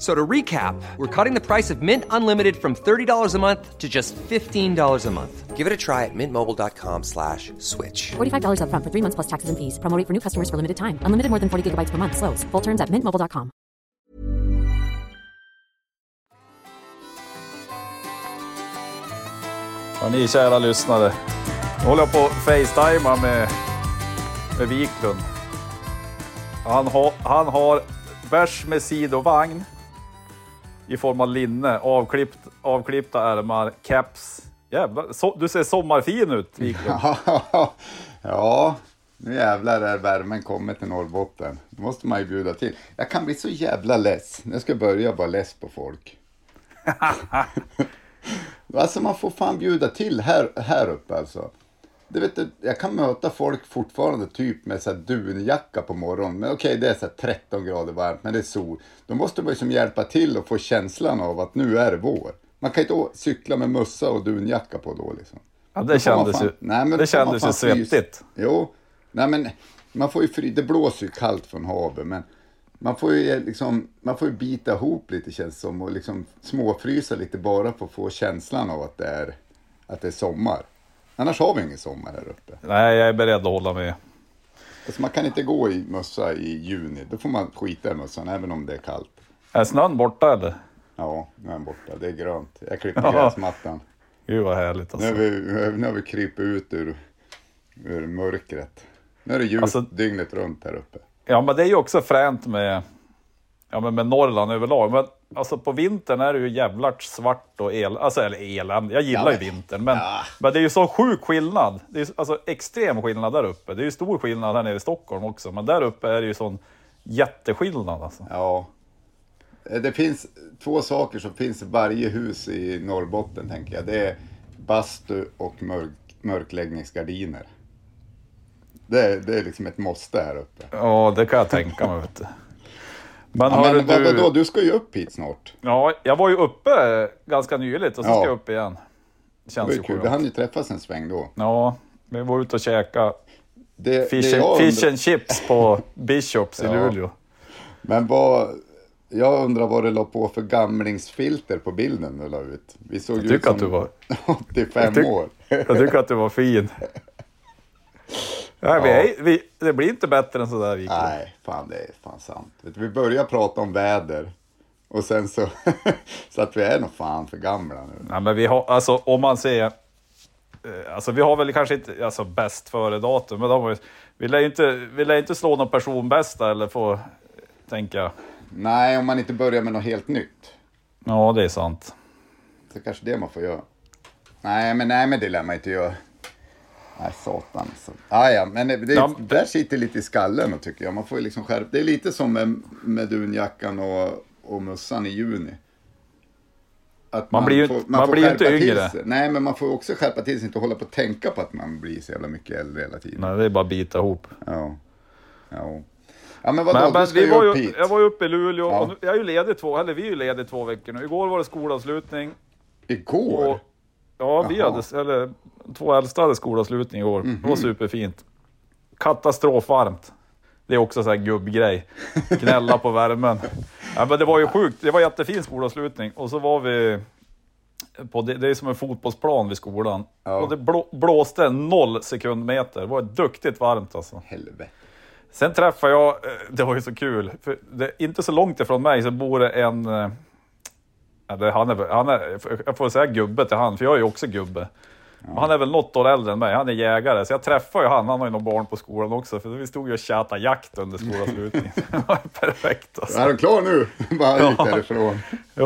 F- So to recap, we're cutting the price of Mint Unlimited from $30 a month to just $15 a month. Give it a try at mintmobile.com slash switch. $45 upfront for three months plus taxes and fees. Promo rate for new customers for limited time. Unlimited more than 40 gigabytes per month. Slows. Full terms at mintmobile.com. Ja, ni kära lyssnare. Nu håller jag på att facetimea med, med Wiklund. Han, har han har bärs med sidovagn i form av linne, avklippt, avklippta ärmar, keps. Jävlar, så, du ser sommarfin ut ja, nu jävlar är värmen kommit till Norrbotten. Det måste man ju bjuda till. Jag kan bli så jävla less. Jag ska börja vara less på folk. alltså man får fan bjuda till här, här uppe alltså. Du vet, jag kan möta folk fortfarande typ med så här dunjacka på morgonen. Men okej, det är så här 13 grader varmt, men det är sol. Då måste man ju som hjälpa till och få känslan av att nu är det vår. Man kan inte cykla med mössa och dunjacka på då liksom. Ja, det kändes fan- ju, Nej, men det kändes ju svettigt. Jo, nej men man får ju fry, det blåser ju kallt från havet men man får ju liksom, man får bita ihop lite känns som och liksom småfrysa lite bara för att få känslan av att det är, att det är sommar. Annars har vi ingen sommar här uppe. Nej, jag är beredd att hålla med. Alltså man kan inte gå i mössa i juni, då får man skita i mössan även om det är kallt. Är snön borta eller? Ja, nu är den borta, det är grönt. Jag klipper Ja. gräsmattan. Gud vad härligt Nu har alltså. vi, nu har vi krypit ut ur, ur mörkret. Nu är det ljust Alltså- dygnet runt här uppe. Ja, men det är ju också fränt med, ja, men med Norrland överlag. Men alltså på vintern är det ju jävlart svart och el, alltså, eller elände. Jag gillar Ja, ju men- vintern, men, Ja. men det är ju så sjuk skillnad. Det är ju alltså extrem skillnad där uppe. Det är ju stor skillnad här nere i Stockholm också, men där uppe är det ju sån jätteskillnad alltså. Ja. Eh, Det finns två saker som finns i varje hus i Norrbotten, tänker jag. Det är bastu och mörk, mörkläggningsgardiner. Det är, det är liksom ett måste här uppe. Ja, det kan jag tänka mig. Du. Men, Ja, men du, vadå, du ska ju upp hit snart. Ja, jag var ju uppe ganska nyligt och så Ja. ska jag upp igen. Det Känns var ju kul. Vi hann ju träffas en sväng då. Ja, vi var ute och käkade Det, fish, det and, fish and chips på Bishops i Ja. Luleå. men vad, jag undrar vad det la på för gamlingsfilter på bilden du la ut. Vi såg Jag tycker ut som att du var- 85 Jag tyck- år. Jag tycker att du var fin. Nej, vi är, vi, det blir inte bättre än sådär Wiklund. Nej, fan det är fan sant. Vi börjar prata om väder och sen så, så att vi är nog fan för gamla nu. Nej, men vi har, alltså om man ser, eh, alltså vi har väl kanske inte, alltså bäst före datum, men de har, vi lär inte, vi lär inte slå någon personbästa eller få, tänka, jag. Nej, om man inte börjar med något helt nytt. ja det är sant. Så kanske det man får göra. Nej, men, nej, men det lär man inte göra. Nej, satan. Så. Ah, ja, men det, det, Ja, men- där sitter lite i skallen tycker jag. Man får ju liksom skärpa. Det är lite som med, med dunjackan och, och mössan i juni. Att Man blir ju- man blir ju inte skärpa till yngre. Nej, men man får också skärpa till sig, inte hålla på att tänka på att man blir så jävla mycket äldre hela tiden. Nej, det är bara att bita ihop. Ja. Ja. Ja, men vadå, Men, men vi var ju, jag var ju uppe i Luleå, Ja. och nu, jag är ju ledig två, eller vi är ju lediga två veckor nu. Igår var det skolavslutning. Igår? Och, ja, vi Jaha. hade, eller två äldsta hade skolavslutning igår. Det Mhm. var superfint. Katastrofvarmt. Det är också så här gubbgrej. Gnälla på värmen. Ja, men det var ju sjukt. Det var jättefin skolavslutning. Och så var vi på, det, det är som en fotbollsplan vid skolan. Ja. Och det blå, blåste noll sekundmeter. Det var duktigt varmt alltså. Helvete. Sen träffade jag, eh, det var ju så kul, för det, inte så långt ifrån mig så bor det en, eh, ja, han är, han är, jag får säga gubbe till han, för jag är ju också gubbe. Men Han är väl något år äldre än mig, han är jägare, så jag träffade ju han, han har ju några barn på skolan också, för vi stod ju och tjatade jakt under skolavslutningen. det var perfekt alltså. Är du klar nu? Bara gick Ja. därifrån.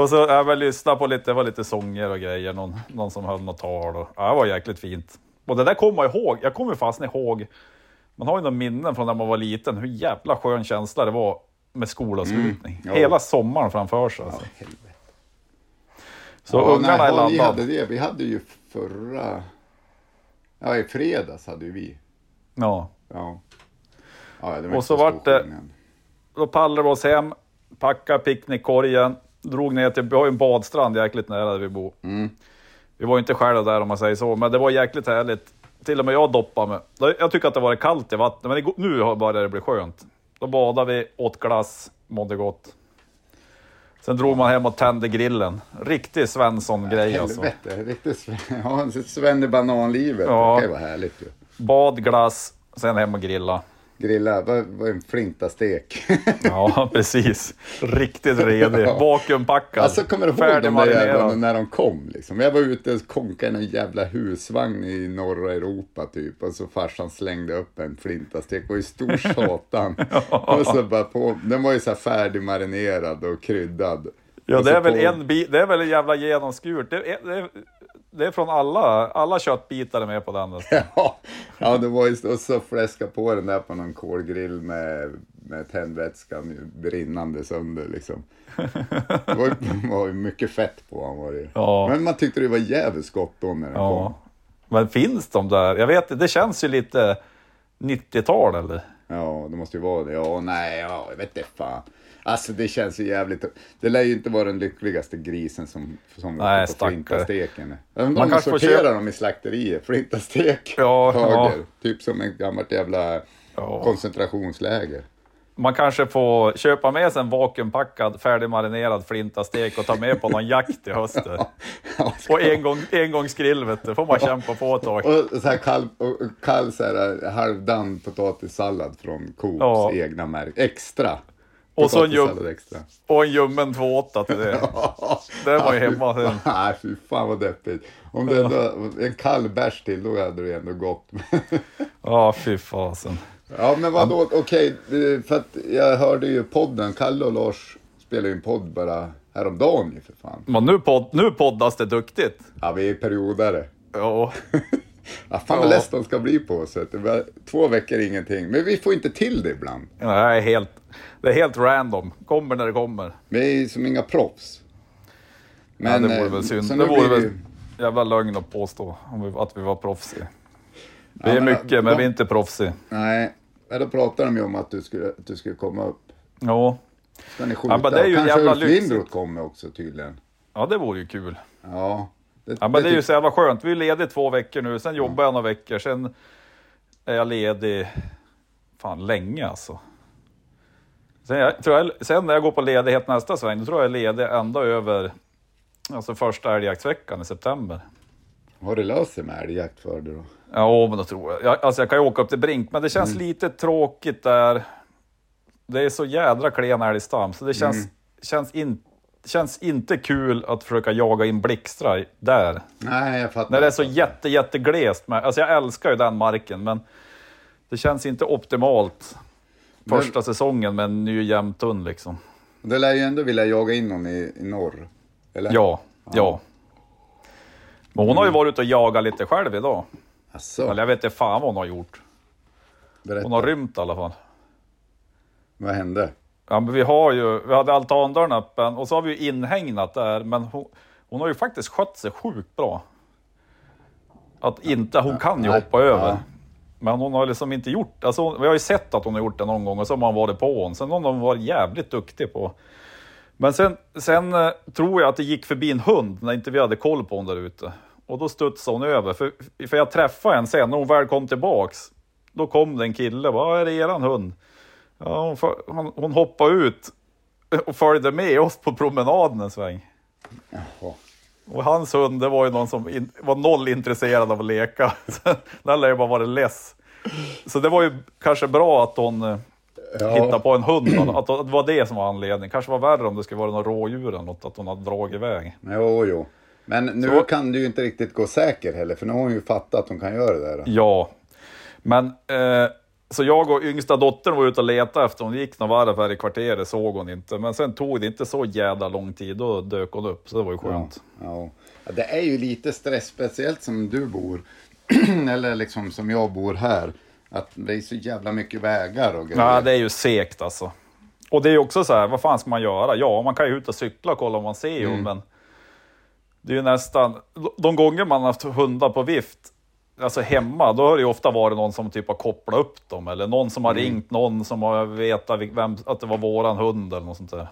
Och så jag väl lyssnade på lite, det var lite sånger och grejer, någon, någon som höll något tal. Och, ja, det var jäkligt fint. Och det där kommer jag ihåg, jag kommer fasen ihåg, man har ju några minnen från när man var liten, hur jävla skön känsla det var med skolavslutning. ja. Hela sommaren framför sig. Alltså. Ja. Så Ja, ungarna nej, är ja, vi hade det. Vi hade ju förra... Ja, i fredags hade ju vi. Ja. Ja. Ja, det var Och så vart det- skillnad. Då pallrade vi oss hem, packade picknickkorgen, drog ner till, vi har ju en badstrand jäkligt nära där vi bor. Mm. Vi var ju inte själva där om man säger så, men det var jäkligt härligt. Till och med jag doppade mig. Jag tycker att det var kallt i vattnet, men nu börjar det bli skönt. Då badade vi, åt glass, mådde gott. Sen drog man hem och tände grillen. Riktig Svensson-grej alltså. Helvete, riktigt Sven- ja, Sven i bananlivet. Ja. Det kan ju vara härligt ju. Bad, glass, sen hem och grilla. Grilla, vad vad en flintastek. Ja, precis. Riktigt redig. Vakuumpackad. Alltså kommer du ihåg de där jävlarna när de kom? Liksom? Jag var ute och konkade en jävla husvagn i norra Europa typ. Och så farsan slängde upp en flintastek. Och i stor satan. och så bara på. Den var ju så här färdigmarinerad och kryddad. Ja, Och det är väl på- en bit, det är väl en jävla genomskurt. Det är, det är, det är från alla, alla köttbitar är med på den. nästan. Ja, ja, det var ju och så fläska på den där på någon kolgrill med, med tändvätskan brinnande sönder liksom. Det var, ju- var ju mycket fett på han var det. Ja. Men man tyckte det var jävligt gott då när den kom. Ja. Men finns de där? Jag vet det känns ju lite 90-tal eller? Ja, det måste ju vara det. Ja, nej, ja, jag vet inte fan. Alltså det känns ju jävligt. Det lär ju inte vara den lyckligaste grisen som, som Nej, på flintasteken. De Man får sorterar köpa- dem i slakteriet. Flintastek, Ja, höger. ja. Typ som ett gammalt jävla Ja. koncentrationsläger. Man kanske får köpa med sig en vakuumpackad färdigmarinerad flintastek och ta med på någon jakt i hösten. Ja, Och en gång, en gångs grill vet du, får man kämpa på ett tag. Och så här kall, och och kall så här, halvdan potatissallad från Coops Ja. egna märke. Extra. Och så en Potatissallad jum- extra. Och en ljummen 2,8 till det. Det var ju hemma sen. Nej, fy fan vad deppigt. Om det ändå, en kall bärs till, då hade det ändå gått. Ja, fy fasen. ja, men vadå, okej, eh, för att jag hörde ju podden, Kalle och Lars spelade ju en podd bara häromdagen ju för fan. Men nu, podd, nu poddas det duktigt. Ja, vi är periodare. Ja, Ja, fan vad Ja. less de ska bli på oss. Två veckor ingenting, men vi får inte till det ibland. är helt, det är helt random. Kommer när det kommer. Vi är som inga proffs. Men, ja, det vore eh, väl synd. Det vore väl vi- jävla lögn att påstå vi, att vi var proffsiga. Vi Ja, är men, mycket, de- men vi är inte proffsiga. Nej, men då pratade de ju om att du skulle, att du skulle komma upp. Ja. Ska ni skjuta? Ja, men det är ju Kanske jävla Ulf. Lindroth kommer också tydligen. ja, det vore ju kul. Ja. Det, Ja, men det är ju så jävla skönt. Vi är lediga två veckor nu, sen jobbar jag några veckor, sen är jag ledig fan länge alltså. Sen, jag, tror jag, sen när jag går på ledighet nästa sväng, då tror jag jag är ledig ända över alltså första älgjaktsveckan i september. Har det löst sig med älgjakt för dig då? Ja, men då tror jag. jag. Alltså jag kan ju åka upp till Brink, men det känns Mm. lite tråkigt där. Det är så jädra klen älgstam, så det känns, Mm. känns, in, känns inte kul att försöka jaga in blixtrar där. Nej, jag fattar. När det är så jätte, jätteglest. Med, alltså jag älskar ju den marken, men det känns inte optimalt första säsongen med en ny jämthund liksom. Det lär ju ändå vilja jaga in någon i, i norr. Eller? Ja, ja. Men hon har ju varit ute och jagat lite själv idag. Asså, Eller jag vet inte fan vad hon har gjort. berätta. Hon har rymt i alla fall. Vad hände? Ja, men vi har ju, vi hade altandörren öppen och så har vi ju inhägnat där, men hon, hon har ju faktiskt skött sig sjukt bra. Att inte, hon kan ju hoppa över. Men hon har liksom inte gjort, alltså hon- vi har ju sett att hon har gjort det någon gång och så har man varit på hon. Sen har hon varit jävligt duktig på. Men sen, sen eh, tror jag att det gick förbi en hund när inte vi hade koll på hon där ute. Och då studsade hon över, för, för jag träffade en sen när hon väl kom tillbaks. Då kom det en kille, vad är det eran hund? Ja, hon, för- hon, hon hoppade ut och följde med oss på promenaden en sväng. Jaha. Och hans hund, det var ju någon som in, var noll intresserad av att leka. Den lär ju bara vara less. Så det var ju kanske bra att hon eh, Ja. hittade på en hund. Att, att det var det som var anledningen. Kanske var värre om det skulle vara några rådjur eller något, att hon hade dragit iväg. Jo, jo. Men nu Så- kan du ju inte riktigt gå säker heller, för nu har hon ju fattat att hon kan göra det där. Ja, men eh, så jag och yngsta dottern var ute och letade efter hon gick några varv här i kvarteret, såg hon inte. Men sen tog det inte så jävla lång tid, då dök hon upp. Så det var ju skönt. ja. Ja, Det är ju lite stress, speciellt som du bor, eller liksom som jag bor här. Att det är så jävla mycket vägar och grejer. Ja, det är ju segt alltså. Och det är ju också så här, vad fan ska man göra? Ja, man kan ju ut och cykla och kolla om man ser Mm. men det är ju nästan, de gånger man har haft hundar på vift, alltså hemma, då har det ju ofta varit någon som typ har kopplat upp dem, eller någon som har Mm. ringt någon som har vetat vem, att det var våran hund eller något sånt där.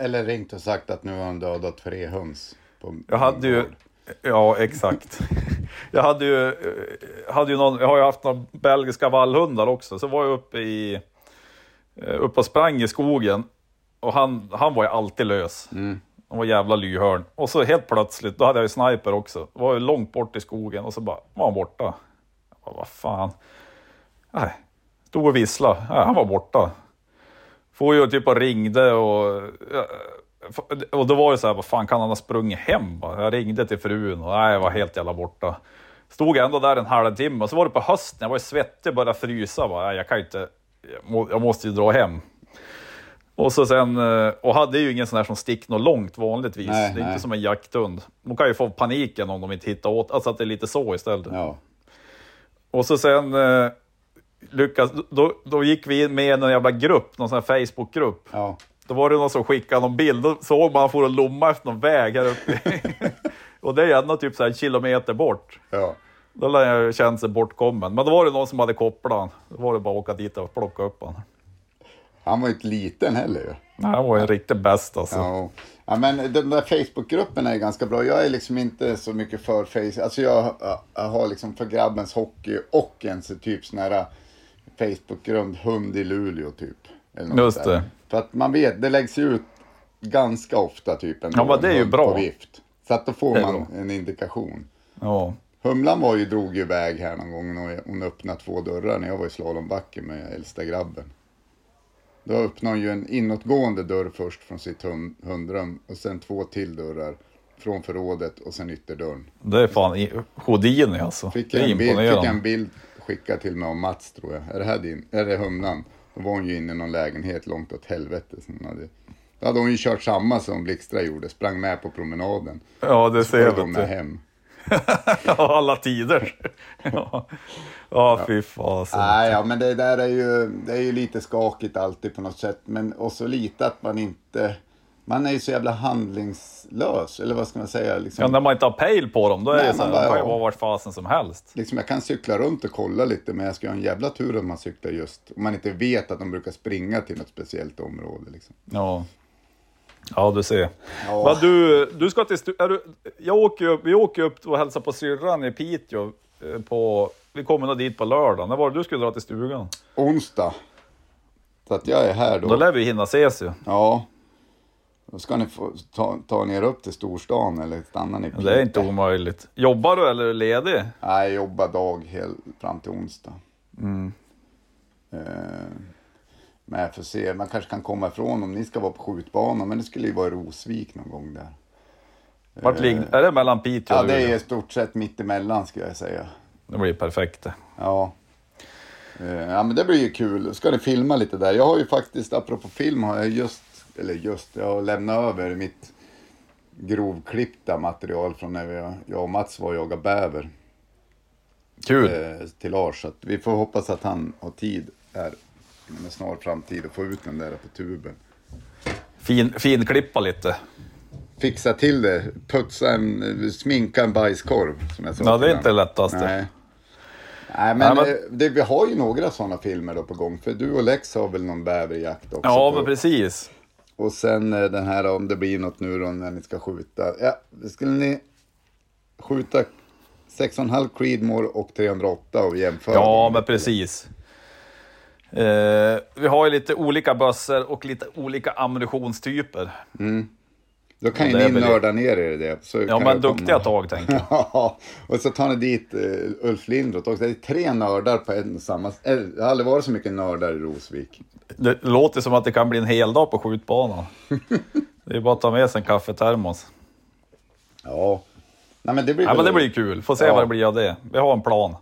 Eller ringt och sagt att nu har han dödat tre höns. På Jag hade ju, ja exakt. Jag hade ju, eh, hade ju någon, jag har ju haft några belgiska vallhundar också, så var jag uppe i, eh, uppe och sprang i skogen. Och han, han var ju alltid lös. Han var jävla lyhörd. Och så helt plötsligt, då hade jag ju sniper också. Var ju långt bort i skogen och så bara var han borta. Jag bara, vad fan. Nej, stod och visslade. Nej, han var borta. Får ju typ och ringde och... Eh, och då var det så här, vad fan kan han ha sprungit hem? Jag ringde till frun och nej, jag var helt jävla borta. Stod ändå där en halvtimme och så var det på hösten, jag var ju svettig, började frysa. Bara, jag kan inte, jag måste ju dra hem. Och så sen, eh, och hade ju ingen sån här som stick något långt vanligtvis. Nej, det är nej. inte som en jakthund. De kan ju få paniken om de inte hittar åt, alltså att det är lite så istället. Ja. Och så sen eh, lyckas, då, då gick vi in med en jävla grupp, någon sån här Facebookgrupp. Ja. Då var det någon som skickade någon bild, då såg man att han for och lomma efter någon väg här uppe. och det är ändå typ så här en kilometer bort. Ja. Då lär jag känt sig bortkommen. Men då var det någon som hade kopplat. Då var det bara att åka dit och plocka upp han. Han var ju inte liten heller ju. Nej, han var en riktig bäst alltså. Ja. ja, men den där Facebookgruppen är ganska bra. Jag är liksom inte så mycket för Facebook. Alltså jag, jag har liksom för grabbens hockey och en så typ sån här Facebookgrupp hund i Luleå typ. Eller något Just där. det. För att man vet, det läggs ut ganska ofta typ en Ja, men det är ju bra. på vift. Så att då får man en indikation. Ja. Humlan var ju, drog ju iväg här någon gång och hon öppnade två dörrar när jag var i slalombacken med äldsta grabben. Då öppnade hon ju en inåtgående dörr först från sitt hund, hundrum och sen två till dörrar från förrådet och sen ytterdörren. Det är fan Houdini alltså. Fick det är jag, en bild, fick jag en bild skickad till mig av Mats tror jag. Är det här din? Är det humlan? Då var hon ju inne i någon lägenhet långt åt helvete. Så hon hade, då hade hon ju kört samma som Blixtra gjorde, sprang med på promenaden. Ja, det Så ser jag. med vet hem. Alla tider. ja, ja fy fasen. Nej, ja, men det där är ju, det är ju lite skakigt alltid på något sätt. Men också lite att man inte, man är ju så jävla handlingslös. Eller vad ska man säga? Liksom, Ja, när man inte har pejl på dem, då är Nej, det så man här, bara, de kan ju ja. vara vart fasen som helst. liksom, jag kan cykla runt och kolla lite, men jag ska ha en jävla tur om man cyklar just, om man inte vet att de brukar springa till något speciellt område. Liksom. Ja. Ja, du ser. Ja. Va, du, du ska till är du, jag åker upp, Vi åker upp och hälsar på syrran i Piteå. eh, På, vi kommer nog dit på lördag. När var det du skulle dra till stugan? Onsdag. Så att jag är här då. Då lär vi hinna ses ju. Ja. Då ska ni få ta, ta er upp till storstan eller stanna ni i Det är inte omöjligt. Jobbar du eller är du ledig? Nej, jag jobbar dag hel, fram till onsdag. Mm. Eh, får se, man kanske kan komma ifrån om ni ska vara på skjutbanan, men det skulle ju vara i Rosvik någon gång där. Vart ligger, är det mellan Piteå Ja, och det är i stort sett mitt emellan skulle jag säga. Det blir perfekt. Ja. Eh, ja, men det blir ju kul. Ska ni filma lite där? Jag har ju faktiskt, apropå film, har jag just, eller just, jag har lämnat över mitt grovklippta material från när vi, jag och Mats var och jagade bäver. Kul. eh, till Lars. Så vi får hoppas att han har tid här inom en snar framtid att få ut den där på tuben. Fin, fin klippa lite. Fixa till det, putsa en, sminka en bajskorv som jag sa Ja, det är inte det lättaste. Nej. Nej, men, Nej, men- eh, Det, vi har ju några sådana filmer då på gång. För du och Lex har väl någon bäverjakt också? Ja, på, men precis. Och sen eh, den här om det blir något nu då när ni ska skjuta. Ja, skulle ni skjuta 6,5 Creedmoor och 308 och jämföra Ja, men precis. Eh, vi har ju lite olika bössor och lite olika ammunitionstyper. Då kan ju ni nörda ner er i det. Så Ja, men duktiga tag tänker jag. Ja, och så tar ni dit uh, Ulf Lindroth också. Det är tre nördar på en och samma... eh, Det har aldrig varit så mycket nördar i Rosvik. Det låter som att det kan bli en hel dag på skjutbanan. Det är bara att ta med sig en kaffetermos. Ja. Nej, men det blir Ja, men det blir kul. Får se Ja. vad det blir av det. Vi har en plan.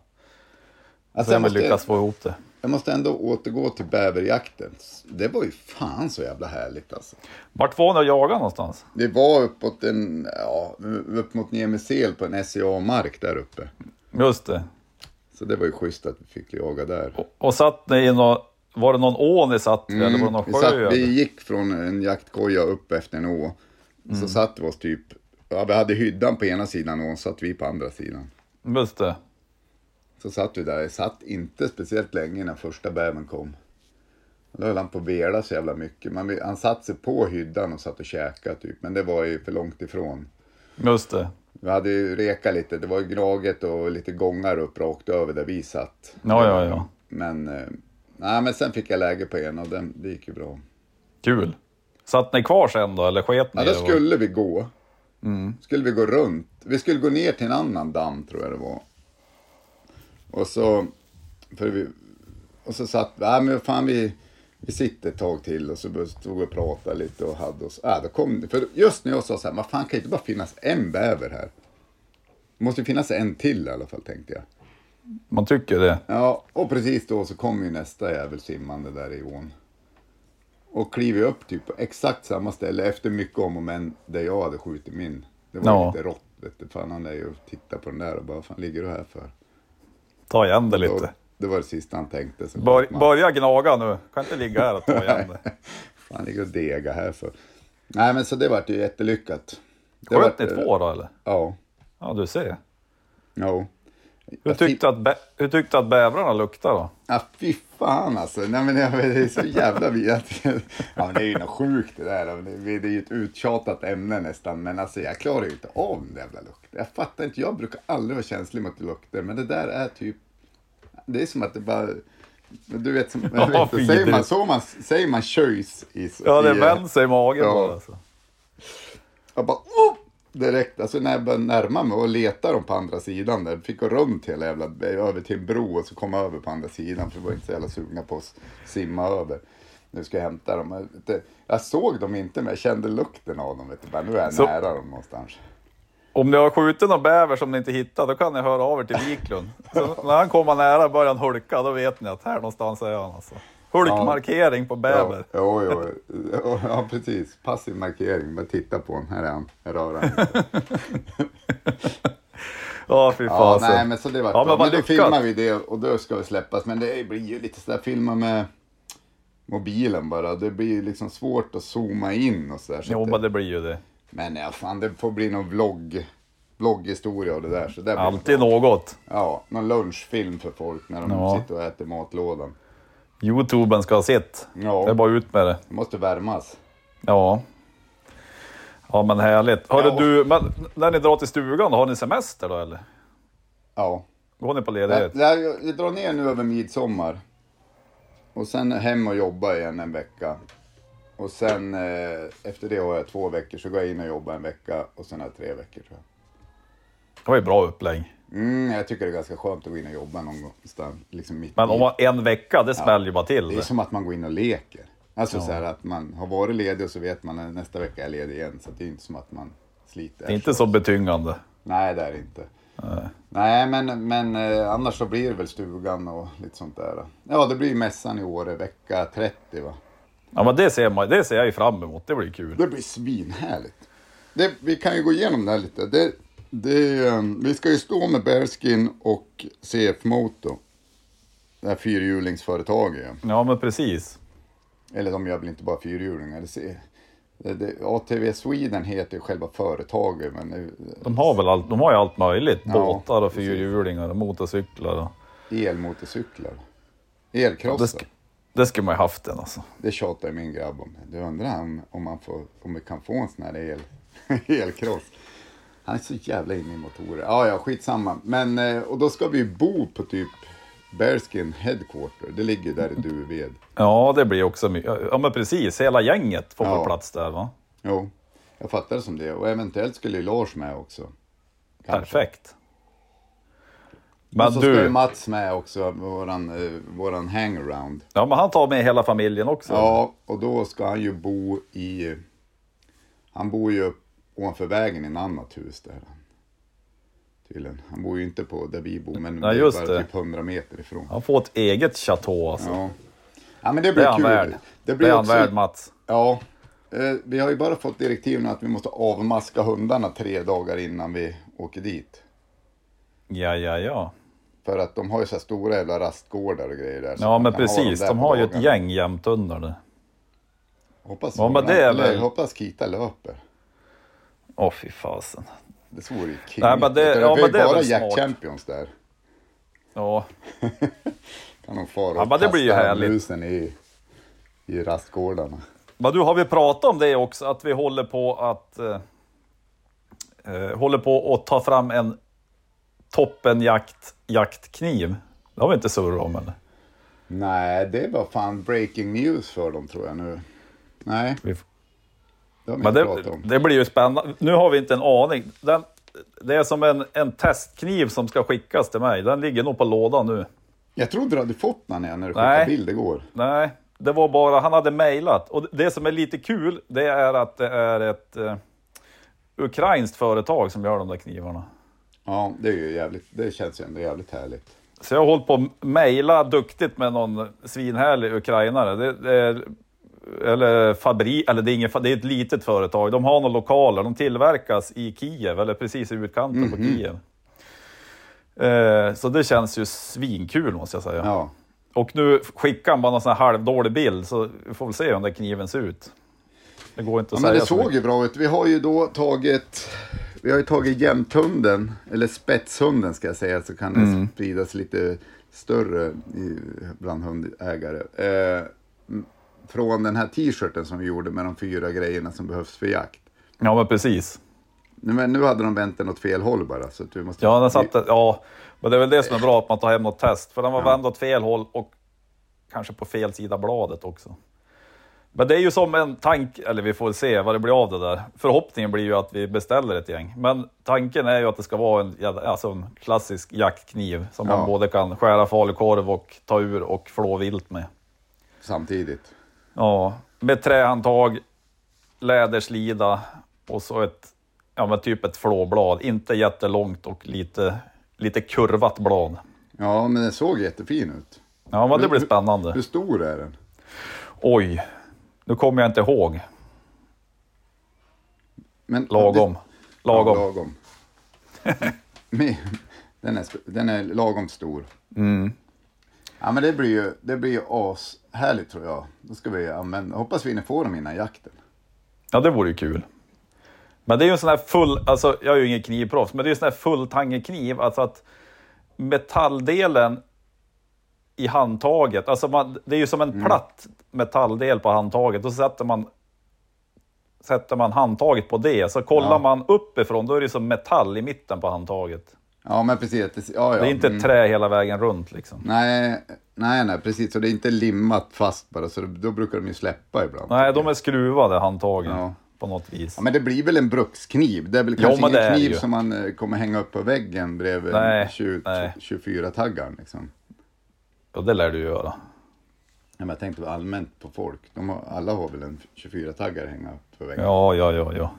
Alltså, Se jag, om vi måste, lyckas få ihop det. Jag måste ändå återgå till bäverjakten. Det var ju fan så jävla härligt alltså. Vart var ni och jagade någonstans? Det var uppåt en, ja, upp mot Niemisel på en SCA-mark där uppe. Just det. Så det var ju schysst att vi fick jaga där. Och, och satt ni i nå Var det någon å ni satt vid, eller var det någon vi, sjö? satt, eller? vi gick från en jaktkoja upp efter en å. Mm. Så satt vi oss typ, ja, vi hade hyddan på ena sidan och satt vi på andra sidan. Just det. Så satt vi där, jag satt inte speciellt länge när första bävern kom. Då höll han på att vela så jävla mycket. Man, han satt sig på hyddan och satt och käkade typ, men det var ju för långt ifrån. Just det. Vi hade ju rekat lite, det var ju gnaget och lite gångar upp rakt över där vi satt. Ja, ja, ja. Men, eh, nej, men sen fick jag läge på en och den, det gick ju bra. Kul. Satt ni kvar sen då, eller sket ni? Ja, då skulle vi gå. Skulle vi gå runt. Vi skulle gå ner till en annan damm tror jag det var. Och så, för vi, och så satt vi, ja men fan vi, vi sitter ett tag till och så stod vi och pratade lite och hade oss, ja då kom det, för just när jag sa så här, vad fan kan det inte bara finnas en bäver här? Det måste ju finnas en till i alla fall tänkte jag. Man tycker det. Ja, och precis då så kom ju nästa jävel simmande där i ån. Och kliver upp typ på exakt samma ställe efter mycket om och men där jag hade skjutit min. Det var Ja. lite rått vet du. Fan han är ju och tittar på den där och bara, vad fan ligger du här för? Ta igen det lite. det var det sista han tänkte. Så Bör, man, börja gnaga nu. Kan inte ligga här och ta igen det. fan ligger och dega här för. Nej men så det vart ju jättelyckat. Det Sköt ni två då eller? Ja. Ja, du ser. Ja. Hur tyckte, att, bä- hur tyckte att bävrarna luktade då? Ja, fy fan alltså. Nej, men det är så jävla vet. Ja, det är ju något sjukt det där. Det är ju ett uttjatat ämne nästan. Men alltså jag klarar ju inte av den jävla lukten. Jag fattar inte. Jag brukar aldrig vara känslig mot lukter. Men det där är typ. Det är som att det bara. Du vet, som, Ja, vet, inte, säger, man, vidrigt. så man, säger man köjs i... Ja, det i, vänder sig i magen ja. bara. Alltså. Jag bara, oh! Direkt, alltså när jag började närma mig och leta dem på andra sidan där. Fick gå runt hela jävla, över till en bro och så komma över på andra sidan. För vi var inte så jävla sugna på att simma över. Nu ska jag hämta dem. Jag, såg dem inte men jag kände lukten av dem. Vet du. Nu är jag Så- nära dem någonstans. Om ni har skjutit någon bäver som ni inte hittar, då kan ni höra av er till Wiklund. Så när han kommer nära börjar han hulka, då vet ni att här någonstans är han alltså. Hulkmarkering på bäver. Ja, jo, jo. ja, precis. Passiv markering. Bara titta på honom. Här är han. Här rör han. Ja, fy Ja, fasen. nej men så det var Ja, men Men, då filmar vi det och då ska vi släppas. Men det blir ju lite sådär, filma med mobilen bara. Det blir ju liksom svårt att zooma in och sådär. Så Jo, men det, blir ju det. men ja, fan det får bli någon vlogg, vlogghistoria och det där. Så det Alltid något. Ja, någon lunchfilm för folk när de Ja. sitter och äter matlådan. Youtuben ska ha sitt. Ja. Det är bara ut med det. Det måste värmas. Ja. Ja, men härligt. Hörru Ja. du, men när ni drar till stugan, har ni semester då eller? Ja. Går ni på Jag, ledighet? jag, jag drar ner nu över midsommar. Och sen hem och jobba igen en vecka. Och sen eh, efter det har jag två veckor, så går jag in och jobbar en vecka och sen har jag tre veckor tror jag. Det var ju bra upplägg. Mm, jag tycker det är ganska skönt att gå in och jobba någon gång. Liksom mitt Men om man, en vecka, det smäller ju bara till. Det är som att man går in och leker. Alltså så här att man har varit ledig och så vet man att nästa vecka är jag ledig igen. Så det är inte som att man sliter. Det är inte så betyngande. Nej, det är det inte. Nej, men, men eh, annars så blir det väl stugan och lite sånt där. Ja, det blir mässan i år, vecka 30 va. Ja, men det ser, man, det ser jag ju fram emot. Det blir kul. Det blir svinhärligt. Det, vi kan ju gå igenom det här lite. Det, det, eh, vi ska ju stå med Bearskin och CF Moto. Det här fyrhjulingsföretaget ju. Ja, men precis. Eller de gör väl inte bara fyrhjulingar. Det, det, ATV Sweden heter själva företaget. Men det, De har väl allt, de har ju allt möjligt. Ja, Båtar och fyrhjulingar och motorcyklar. Och... elmotorcyklar. Det, Elkrossar. sk- det skulle man ju haft den alltså. Det tjatar min grabb om. Du undrar om, om, man får, om vi kan få en sån här el, elkross. Han är så jävla inne i motorer. Ja, ja, skitsamma. Men, eh, och då ska vi bo på typ Bearskin Headquarter. Det ligger där i Duved. Ja, det blir också mycket. Ja, men precis. Hela gänget får Ja. plats där va? Jo, jag fattar det som det. Och eventuellt skulle ju Lars med också. Kanske. Perfekt. och Men så ska ju du, Mats med också, våran, eh, våran hangaround. ja men han tar med hela familjen också. Ja, och då ska han ju bo i... Han bor ju upp ovanför vägen i ett annat hus där. Tydligen. Han bor ju inte på där vi bor, men det är just bara det. typ 100 meter ifrån. Han får ett eget chateau alltså. Ja. ja, men det det blir är han kul. värd. Det Det, blir han också, värd Mats. Ja. Eh, vi har ju bara fått direktiv nu att vi måste avmaska hundarna tre dagar innan vi åker dit. Ja, ja, ja. För att de har ju så här stora jävla rastgårdar och grejer där. Ja men ha precis, där de har ju ett gäng jämt under det. Hoppas, Ja, men det är eller, väl- hoppas Kita löper. Åh fy fasen. Det vore ju king. Nej, men det- ja, vi men det är bara Jack smart. Champions där. Ja, Kan de fara Ja, och men det blir ju härligt. musen i, i rastgårdarna. Men du, har vi pratat om det också, att vi håller på att eh, eh, håller på att ta fram en toppenjakt jaktkniv? Det har vi inte surrat om eller? Nej, det var fan breaking news för dem tror jag nu. Nej, Vi, det men det, det blir ju spännande. Nu har vi inte en aning. Den, det är som en, en testkniv som ska skickas till mig. Den ligger nog på lådan nu. Jag trodde du hade fått den igen när du skickade Nej. bild igår. Nej, det var bara, han hade mejlat. Och det som är lite kul, det är att det är ett eh, ukrainskt företag som gör de där knivarna. Ja, det är ju jävligt, det känns ju ändå jävligt härligt. Så jag har hållit på att mejla duktigt med någon svinhärlig ukrainare. Det, det är, eller fabrik, eller det är, ingen, det är ett litet företag. De har några lokaler, de tillverkas i Kiev, eller precis i utkanten på Kiev. Eh, så det känns ju svinkul måste jag säga. Ja, Och nu skickar han bara någon sån här halvdålig bild, så vi får väl se hur den där kniven ser ut. Det går inte ja att men säga det så såg ju bra ut. Vi har ju då tagit, vi har ju tagit jämthunden, eller spetshunden ska jag säga, så kan det Mm. spridas lite större bland hundägare. Eh, från den här t-shirten som vi gjorde med de fyra grejerna som behövs för jakt. Ja, men precis. Nu, men nu hade de vänt den åt fel håll bara. Så att vi måste, Ja, den satte, ja, men det är väl det som är bra, att man tar hem något test. För den var vänd åt fel håll och kanske på fel sida bladet också. Men det är ju som en tank, eller vi får se vad det blir av det där. Förhoppningen blir ju att vi beställer ett gäng. Men tanken är ju att det ska vara en, alltså en klassisk jaktkniv som Ja. man både kan skära falukorv och ta ur och flå vilt med. Samtidigt. Ja, med trähandtag, läderslida och så ett, ja men typ ett flåblad. Inte jättelångt och lite, lite kurvat blad. Ja, men den såg jättefin ut. Ja, men det Hur- blir hur- spännande. Hur stor är den? Oj, nu kommer jag inte ihåg. Men, Lagom. Ja, Lagom. lagom. Men- den, är, den är lagom stor. Mm. Ja, men det blir ju, det blir ju ashärligt tror jag. Då ska vi använda, hoppas vi hinner få dem innan jakten. Ja, det vore ju kul. Men det är ju en sån här full, alltså jag är ju ingen knivproffs, men det är ju en sån här fulltangekniv, alltså att metalldelen i handtaget, alltså man, det är ju som en platt metalldel på handtaget, och så sätter man sätter man handtaget på det, så kollar Ja. man uppifrån, då är det som metall i mitten på handtaget. Ja, men precis. Det, ja, ja. Det är inte mm. ett trä hela vägen runt liksom. Nej, nej, nej, precis. Så det är inte limmat fast bara, så då brukar de ju släppa ibland. Nej, de är skruvade handtagen Ja. på något vis. Ja, men det blir väl en brukskniv? Det är väl Ja, kanske ingen kniv som man eh, kommer hänga upp på väggen bredvid Nej, 20, nej. 24-taggaren. Liksom. Och det lär du göra. Ja, men jag tänkte allmänt på folk. De har, alla har väl en 24-taggare hänga upp på väggen. Ja, ja, ja, ja.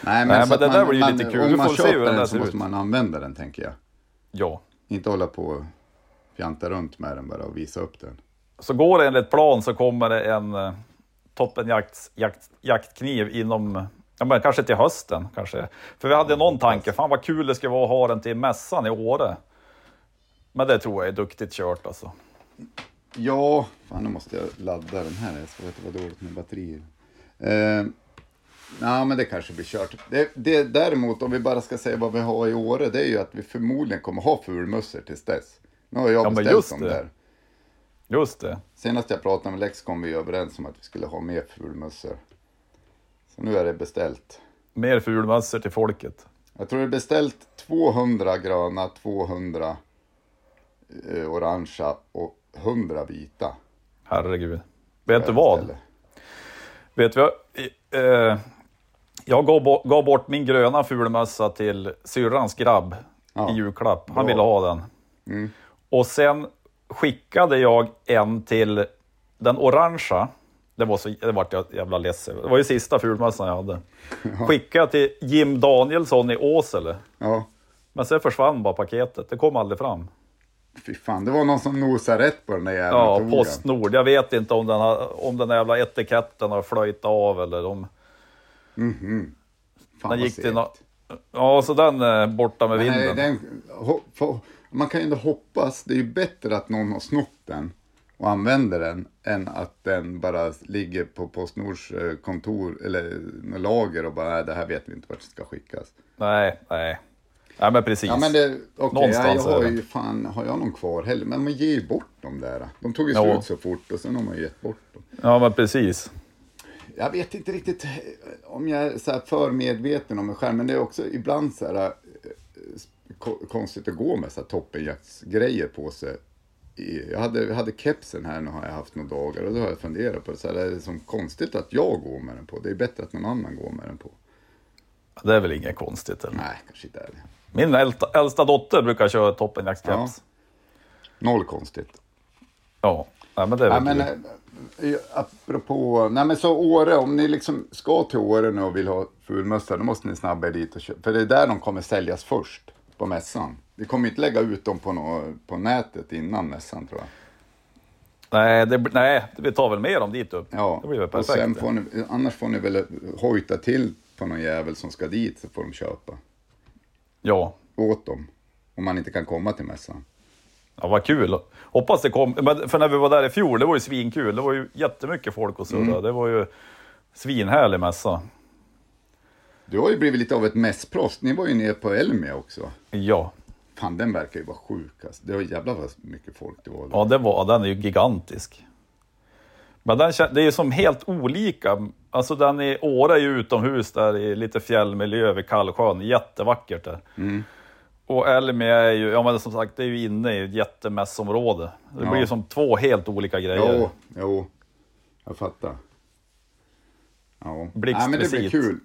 Nej, Nej, så men det där blir ju lite kul. Om man köper den den så måste ut. man använda den, tänker jag. Ja. Inte hålla på och fjanta runt med den bara och visa upp den. Så går det enligt plan så kommer det en eh, toppenjakt jakt, jaktkniv inom, ja men kanske till hösten kanske. För vi hade någon tanke, fan vad kul det skulle vara att ha den till mässan i Åre. Men det tror jag är duktigt kört alltså. Ja, fan nu måste jag ladda den här. Jag ska veta vad dåligt med batterier. Eh, Ja, men det kanske blir kört. Det, det, däremot, om vi bara ska säga vad vi har i Åre, det är ju att vi förmodligen kommer ha fulmössor tills dess. Nu har jag Ja, beställt just dem det. där. Just det. Senast jag pratade med Lex kom vi överens om att vi skulle ha mer fulmössor. Så nu är det beställt. Mer fulmössor till folket. Jag tror det är beställt 200 gröna, 200 eh, orangea och 100 vita. Herregud. Vet du vad? Vet vad? Eh, jag gav, bo- gav bort min gröna fulmössa till syrrans grabb Ja. i julklapp. Han Bra. ville ha den. Mm. Och sen skickade jag en till den orangea. Det var så, det vart jag jävla ledsen. Det var ju sista fulmössan jag hade. Skickade jag till Jim Danielsson i Åsele. Ja, Men sen försvann bara paketet. Det kom aldrig fram. fy fan. Det var någon som nosade rätt på den där jäveln. Ja. Postnord. Jag vet inte om den, har, om den jävla etiketten har flöjt av eller om Fan, den vad gick till nå- Ja, så den är borta med Nej, vinden. den, ho, få, man kan ju ändå hoppas, det är ju bättre att någon har snott den och använder den än att den bara ligger på Postnords eh, kontor eller något lager och bara, nej det här vet vi inte vart det ska skickas. Nej, nej. Nej men precis. Ja men det, okej, Någonstans ja, jag har ju fan, har jag någon kvar heller? Men man ger ju bort dem där. De tog ju slut så fort och sen har man ju gett bort dem. Ja men precis. Jag vet inte riktigt eh, om jag är så här för medveten om mig själv, men det är också ibland så här eh, ko- konstigt att gå med så här toppenjaktsgrejer på sig. Jag hade, jag hade kepsen här nu har jag haft några dagar och då har jag funderat på det. Så här, är det som konstigt att jag går med den på? Det är bättre att någon annan går med den på. Det är väl inget konstigt eller? Nej, kanske inte är det. Min äldsta, äldsta dotter brukar köra toppenjaktskeps. Noll konstigt. Ja. Nej men det är Ja, väl men, eh, apropå, nej men så Åre, om ni liksom ska till Åre nu och vill ha fulmössa, då måste ni snabba er dit och köpa. För det är där de kommer säljas först, på mässan. Vi kommer inte lägga ut dem på, nå, på nätet innan mässan tror jag. Nej, det, nej, vi tar väl med dem dit upp. Ja, Det blir väl och perfekt. sen får ni, annars får ni väl hojta till på någon jävel som ska dit så får de köpa Ja. åt dem. Om man inte kan komma till mässan. Ja, vad kul. Hoppas det kom. Men för när vi var där i fjol, det var ju svinkul. Det var ju jättemycket folk och surra. Mm. Det var ju svinhärlig mässa. Du har ju blivit lite av ett mässproffs. Ni var ju nere på Elmia också. Ja. Fan, den verkar ju vara sjuk alltså. Det var jävla vad mycket folk det var där. Ja, det var, den är ju gigantisk. Men den, det är ju som helt olika. Alltså den i Åre är ju utomhus där i lite fjällmiljö vid Kallsjön. Jättevackert där. Mm. Och Elmia är ju, ja men som sagt, det är ju inne i ett jättemässområde. Det Ja. blir ju som två helt olika grejer. Jo, jo. Jag fattar. Ja. Nej, men det blir kul.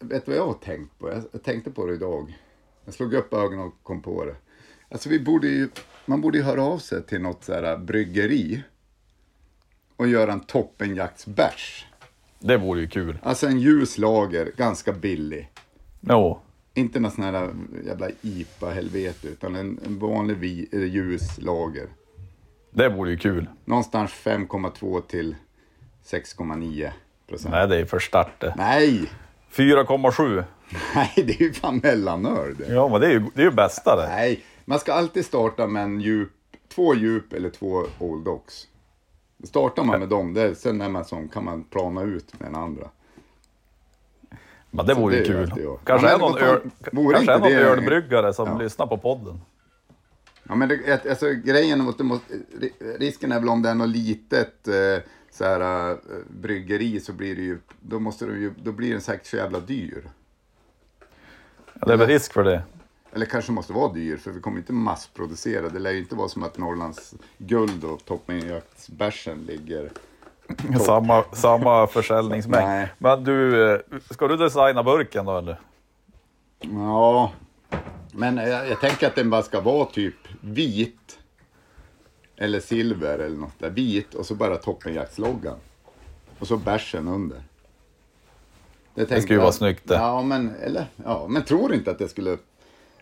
Vet du vad jag har tänkt på? Jag, tänkte på det idag. Jag slog upp ögonen och kom på det. Alltså vi borde ju, man borde ju höra av sig till något så här bryggeri. Och göra en toppenjaktsbärs. Det vore ju kul. Alltså en ljus lager, ganska billig. Jo. Inte någon sån här jävla IPA-helvete, utan en, en vanlig vi, eller ljus lager. Det vore ju kul. Någonstans 5,2 till 6,9 procent. Nej, det är för start det. Nej, 4,7. nej, det är ju fan mellanöl det. Ja, men det är ju, det är ju bästa det. Nej, man ska alltid starta med en djup, två djup eller två Old Dogs. Startar man med dem, det, sen när man som, kan man plana ut med den andra. Men det vore ju det kul. jag. Kanske Ja, är någon, öl, kanske är någon det- ölbryggare som Ja. lyssnar på podden. Ja, men det, alltså, grejen det måste, risken är väl om det är något litet eh, så här, eh, bryggeri så blir det ju, då, måste det ju, då blir den säkert så jävla dyr. Ja, det är väl risk för det. Eller kanske måste vara dyr, för vi kommer inte massproducera. Det lär ju inte vara som att Norrlands guld och toppenjaktsbärsen ligger... Samma, samma försäljningsmängd. Nej. Men du, eh, ska du designa burken då eller? Ja, men jag, jag tänker att den bara ska vara typ vit. Eller silver eller något där. Vit och så bara toppenjaktsloggan. Och så bärsen under. tänkte skulle ju vara snyggt det. Ja, men, eller, ja, men tror inte att det skulle...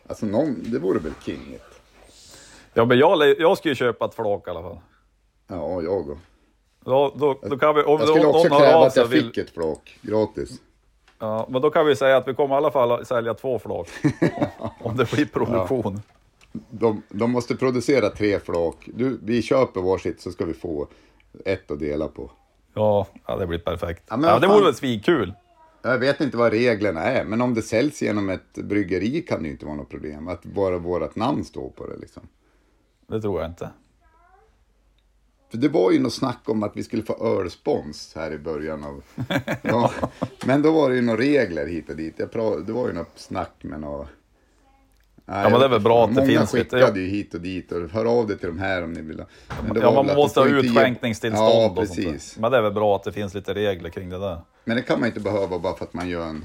Alltså någon, det vore väl kingigt. Ja, men jag, jag ska ju köpa ett flak i alla fall. Ja, jag och. Då, då, då kan vi, om Jag skulle någon också kräva att jag vill- fick ett flak gratis. Ja, men då kan vi säga att vi kommer i alla fall sälja två flak. om det blir produktion. De, de måste producera tre flak. Du, vi köper varsitt så ska vi få ett att dela på. Ja, ja det blir perfekt. Ja, Ja, men vad det fan- vore väl svinkul. Jag vet inte vad reglerna är, men om det säljs genom ett bryggeri kan det ju inte vara något problem. Att bara vårt namn står på det liksom. Det tror jag inte. För det var ju något snack om att vi skulle få ölspons här i början av... Ja, men då var det ju några regler hit och dit. Jag pra... Det var ju något snack med något... Nej, men jag det är väl bra att det Många finns lite- skickade ju hit och dit och hör av dig till de här om ni vill. Men Ja, man måste ha utskänkningstillstånd Ja, och sånt där. Men det är väl bra att det finns lite regler kring det där. Men det kan man inte behöva bara för att man gör en...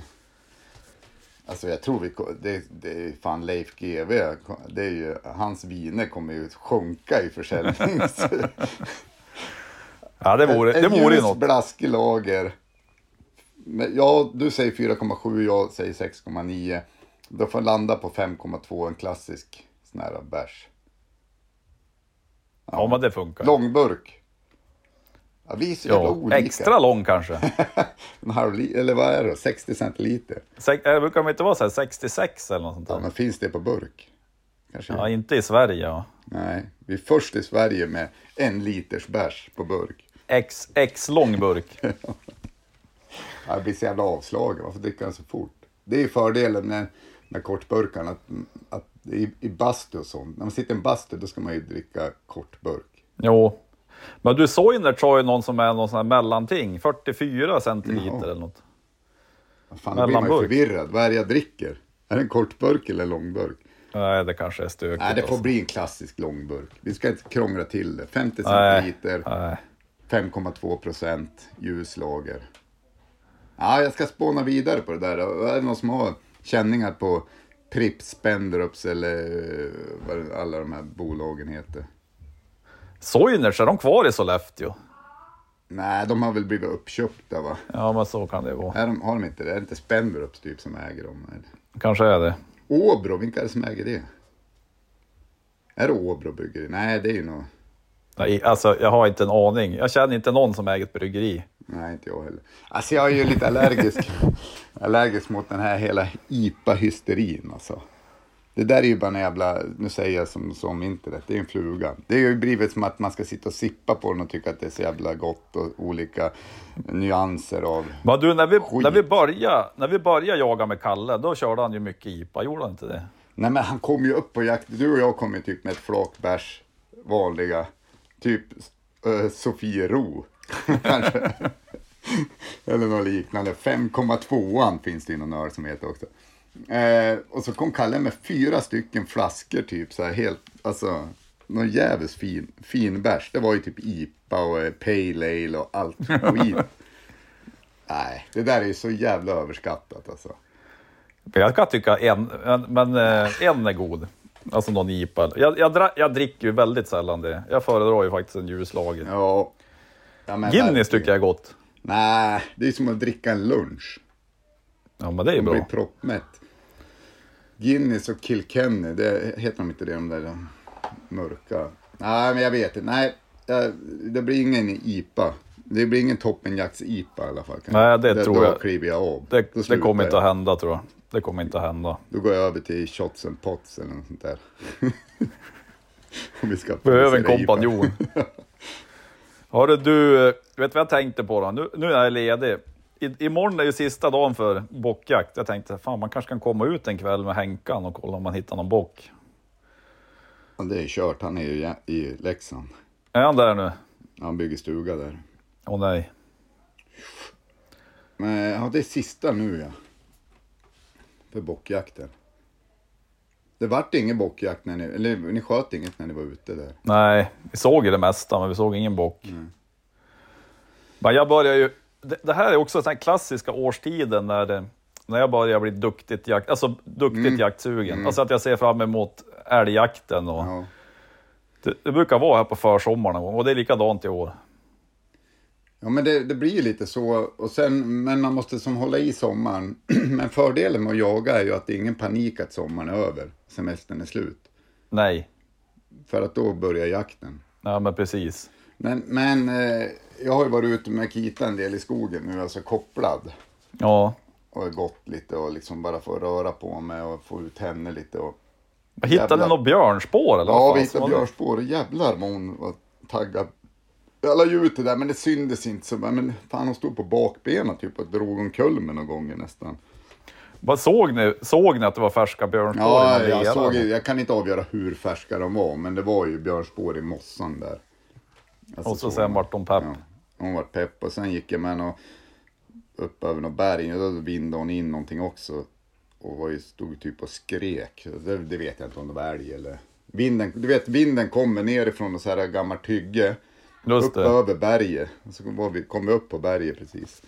Alltså jag tror vi... Det, det är fan Leif GW. Det är ju, hans viner kommer ju sjunka i försäljning. Ja, det vore, det en vore ju något. blaskig lager. Men, ja, du säger 4,7, jag säger 6,9. Då får landa på 5,2, en klassisk sån här bärs. Ja, men det funkar. Långburk. Ja, vi är så jävla Ja, olika. extra lång kanske. En halv eller vad är det? 60 centiliter. Sex- äh, brukar de inte vara så här 66 eller något sånt Ja, där? men finns det på burk? Kanske. Ja, inte i Sverige. Ja. Nej, vi är först i Sverige med en liters bärs på burk. X, X lång burk. Ja, Jag blir så jävla avslagen, varför dricker den så fort? Det är fördelen med, med kortburkarna, att, att i, i bastu och sånt, när man sitter i en bastu då ska man ju dricka kortburk. Jo. Men du Soinert har ju någon som är någon sån här mellanting. 44 centiliter Jaha. eller något. Fan, då blir man ju förvirrad. Vad är det jag dricker? Är det en kortburk eller en långburk? Nej, det kanske är stökigt. Nej, det får alltså. bli en klassisk långburk. Vi ska inte krångla till det. 50 Nej, centiliter, nej. 5,2 procent ljuslager. Ja, jag ska spåna vidare på det där. Är det någon som har känningar på Pripps, Spenderups eller eh, vad alla de här bolagen heter? Soinerts, är de kvar i Sollefteå? Nej, de har väl blivit uppköpta va? Ja, men så kan det vara. Är de, har de inte det? Är det inte Spenderups typ som äger dem? Eller? Kanske är det. Åbro, vilka är det som äger det? Är det Åbro bryggeri? Nej, det är ju nog... Nej, alltså jag har inte en aning. Jag känner inte någon som äger ett bryggeri. Nej, inte jag heller. Alltså jag är ju lite allergisk, allergisk mot den här hela IPA-hysterin alltså. Det där är ju bara en jävla, nu säger jag som, som internet, det är en fluga. Det är ju blivit som att man ska sitta och sippa på den och tycka att det är så jävla gott och olika nyanser av... Men du, när vi, Skit. när vi, började, när vi började jaga med Kalle, då körde han ju mycket IPA, gjorde han inte det? Nej men han kom ju upp på jakt, du och jag kom ju typ med ett flak bärs, vanliga, typ uh, Sofiero kanske. Eller något liknande. 5,2an finns det i någon öl som heter också. Eh, och så kom Kalle med fyra stycken flaskor typ så här helt, alltså någon jävligt fin, fin bärs. Det var ju typ IPA och eh, Pale Ale och allt skit. Nej, det där är ju så jävla överskattat alltså. Jag kan tycka en, en men eh, en är god. Alltså någon IPA. Jag, jag, jag dricker ju väldigt sällan det. Jag föredrar ju faktiskt en ljuslager. Ja. ja men Guinness verkligen. tycker jag är gott. Nej, det är som att dricka en lunch. Ja, men det är ju Man blir bra. proppmätt. Guinness och Kilkenny, det heter de inte det, de där mörka? Nej, men jag vet inte. Nej, det blir ingen IPA. Det blir ingen toppenjakts-IPA i alla fall. Nej, det tror då jag. kliver jag av. Det, Då det kommer inte att hända tror jag. Det kommer inte att hända. Då går jag över till shots and pots eller något sånt där. Om vi ska Behöver en kompanjon. Hörru du, vet vad jag tänkte på då? Nu, nu är jag ledig. I, imorgon är ju sista dagen för bockjakt. Jag tänkte, fan man kanske kan komma ut en kväll med Henkan och kolla om man hittar någon bock. Ja, det är kört, han är ju i Leksand. Är han där nu? Han bygger stuga där. Åh nej. Men ja, det är sista nu ja. För bockjakten. Det vart ingen bockjakt när ni, eller ni sköt inget när ni var ute där. Nej, vi såg ju det mesta, men vi såg ingen bock. Men jag börjar ju... Det, det här är också den klassiska årstiden när, det, när jag börjar bli duktigt, jakt, alltså duktigt jaktsugen. Alltså att jag ser fram emot älgjakten. Och, Ja. det, det brukar vara här på försommaren någon gång och det är likadant i år. Ja men det, det blir ju lite så, och sen, men man måste som hålla i sommaren. men fördelen med att jaga är ju att det är ingen panik att sommaren är över, semestern är slut. Nej, För att då börjar jakten. ja, men precis. Men, men eh, jag har ju varit ute med Kita en del i skogen nu, alltså kopplad. Ja. Och gått lite och liksom bara få röra på mig och få ut henne lite. Och, Hittade Jävlar. ni något björnspår? Eller Ja, vi hittade björnspår och jävlar vad hon var taggad. Jag la ju ut det där men det syndes inte så. Men fan hon stod på bakbenen typ och drog omkull mig någon gånger nästan. Vad såg ni? Såg ni att det var färska björnspår Ja, jag, såg, jag kan inte avgöra hur färska de var men det var ju björnspår i mossan där. Alltså, Och så sen vart de pepp. Ja, hon var pepp och sen gick jag med henne upp över något berg och då vindade hon in någonting också. Och var ju, stod typ och skrek. Det, det vet jag inte om det var älg eller... Vinden, du vet vinden kommer nerifrån och så här gammalt hygge. Just upp det. över berget. Och så var vi, kom vi upp på berget precis.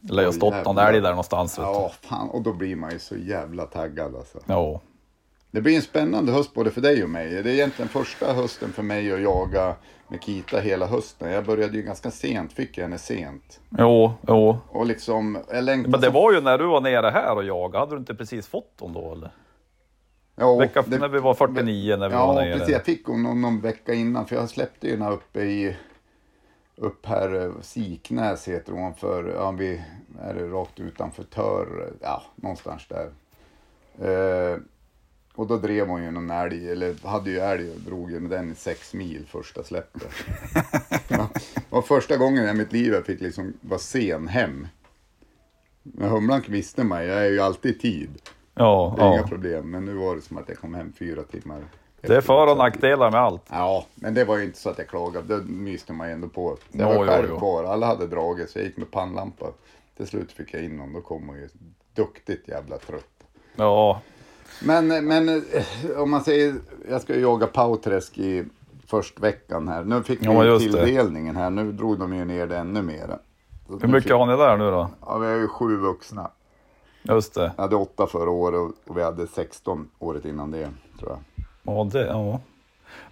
Ju ha stått någon älg där någonstans. Ja, fan. Och då blir man ju så jävla taggad alltså. Ja. Det blir en spännande höst både för dig och mig. Det är egentligen första hösten för mig att jaga med Kita hela hösten. Jag började ju ganska sent, fick jag henne sent. Jo, jo. Och liksom, jag längtar Men det var ju när du var nere här och jagade. Hade du inte precis fått dem då eller? Ja, Vecka, det- när vi var 49 när vi Ja, var nere. precis. Jag fick hon någon, någon vecka innan, för jag släppte ju henne uppe i... Upp här, eh, Siknäs heter hon för, ja, vi är det rakt utanför Tör, ja, någonstans där. Eh, och då drev hon ju någon älg, eller hade ju älg och drog ju med den i sex mil första släppet. ja, var första gången i mitt liv jag fick liksom vara sen hem. Men Humlan visste mig, jag är ju alltid i tid. Ja, Det är inga ja. problem, men nu var det som att jag kom hem fyra timmar. Det är för och nackdelar med allt. Ja, men det var ju inte så att jag klagade. Det myste man ju ändå på. Jag var jo, själv jo. kvar. Alla hade dragit så jag gick med pannlampa. Till slut fick jag in honom. Då kom hon ju duktigt jävla trött. Ja, Men, men eh, om man säger, jag ska ju jaga Pauträsk i först veckan här. Nu fick vi Ja, ju just det. tilldelningen här. Nu drog de ju ner det ännu mer. Så hur mycket fick, har ni där nu då? Ja, vi har ju sju vuxna. Just det. Jag hade åtta förra året och- vi hade 16 året innan det, tror jag. Ja, det, ja.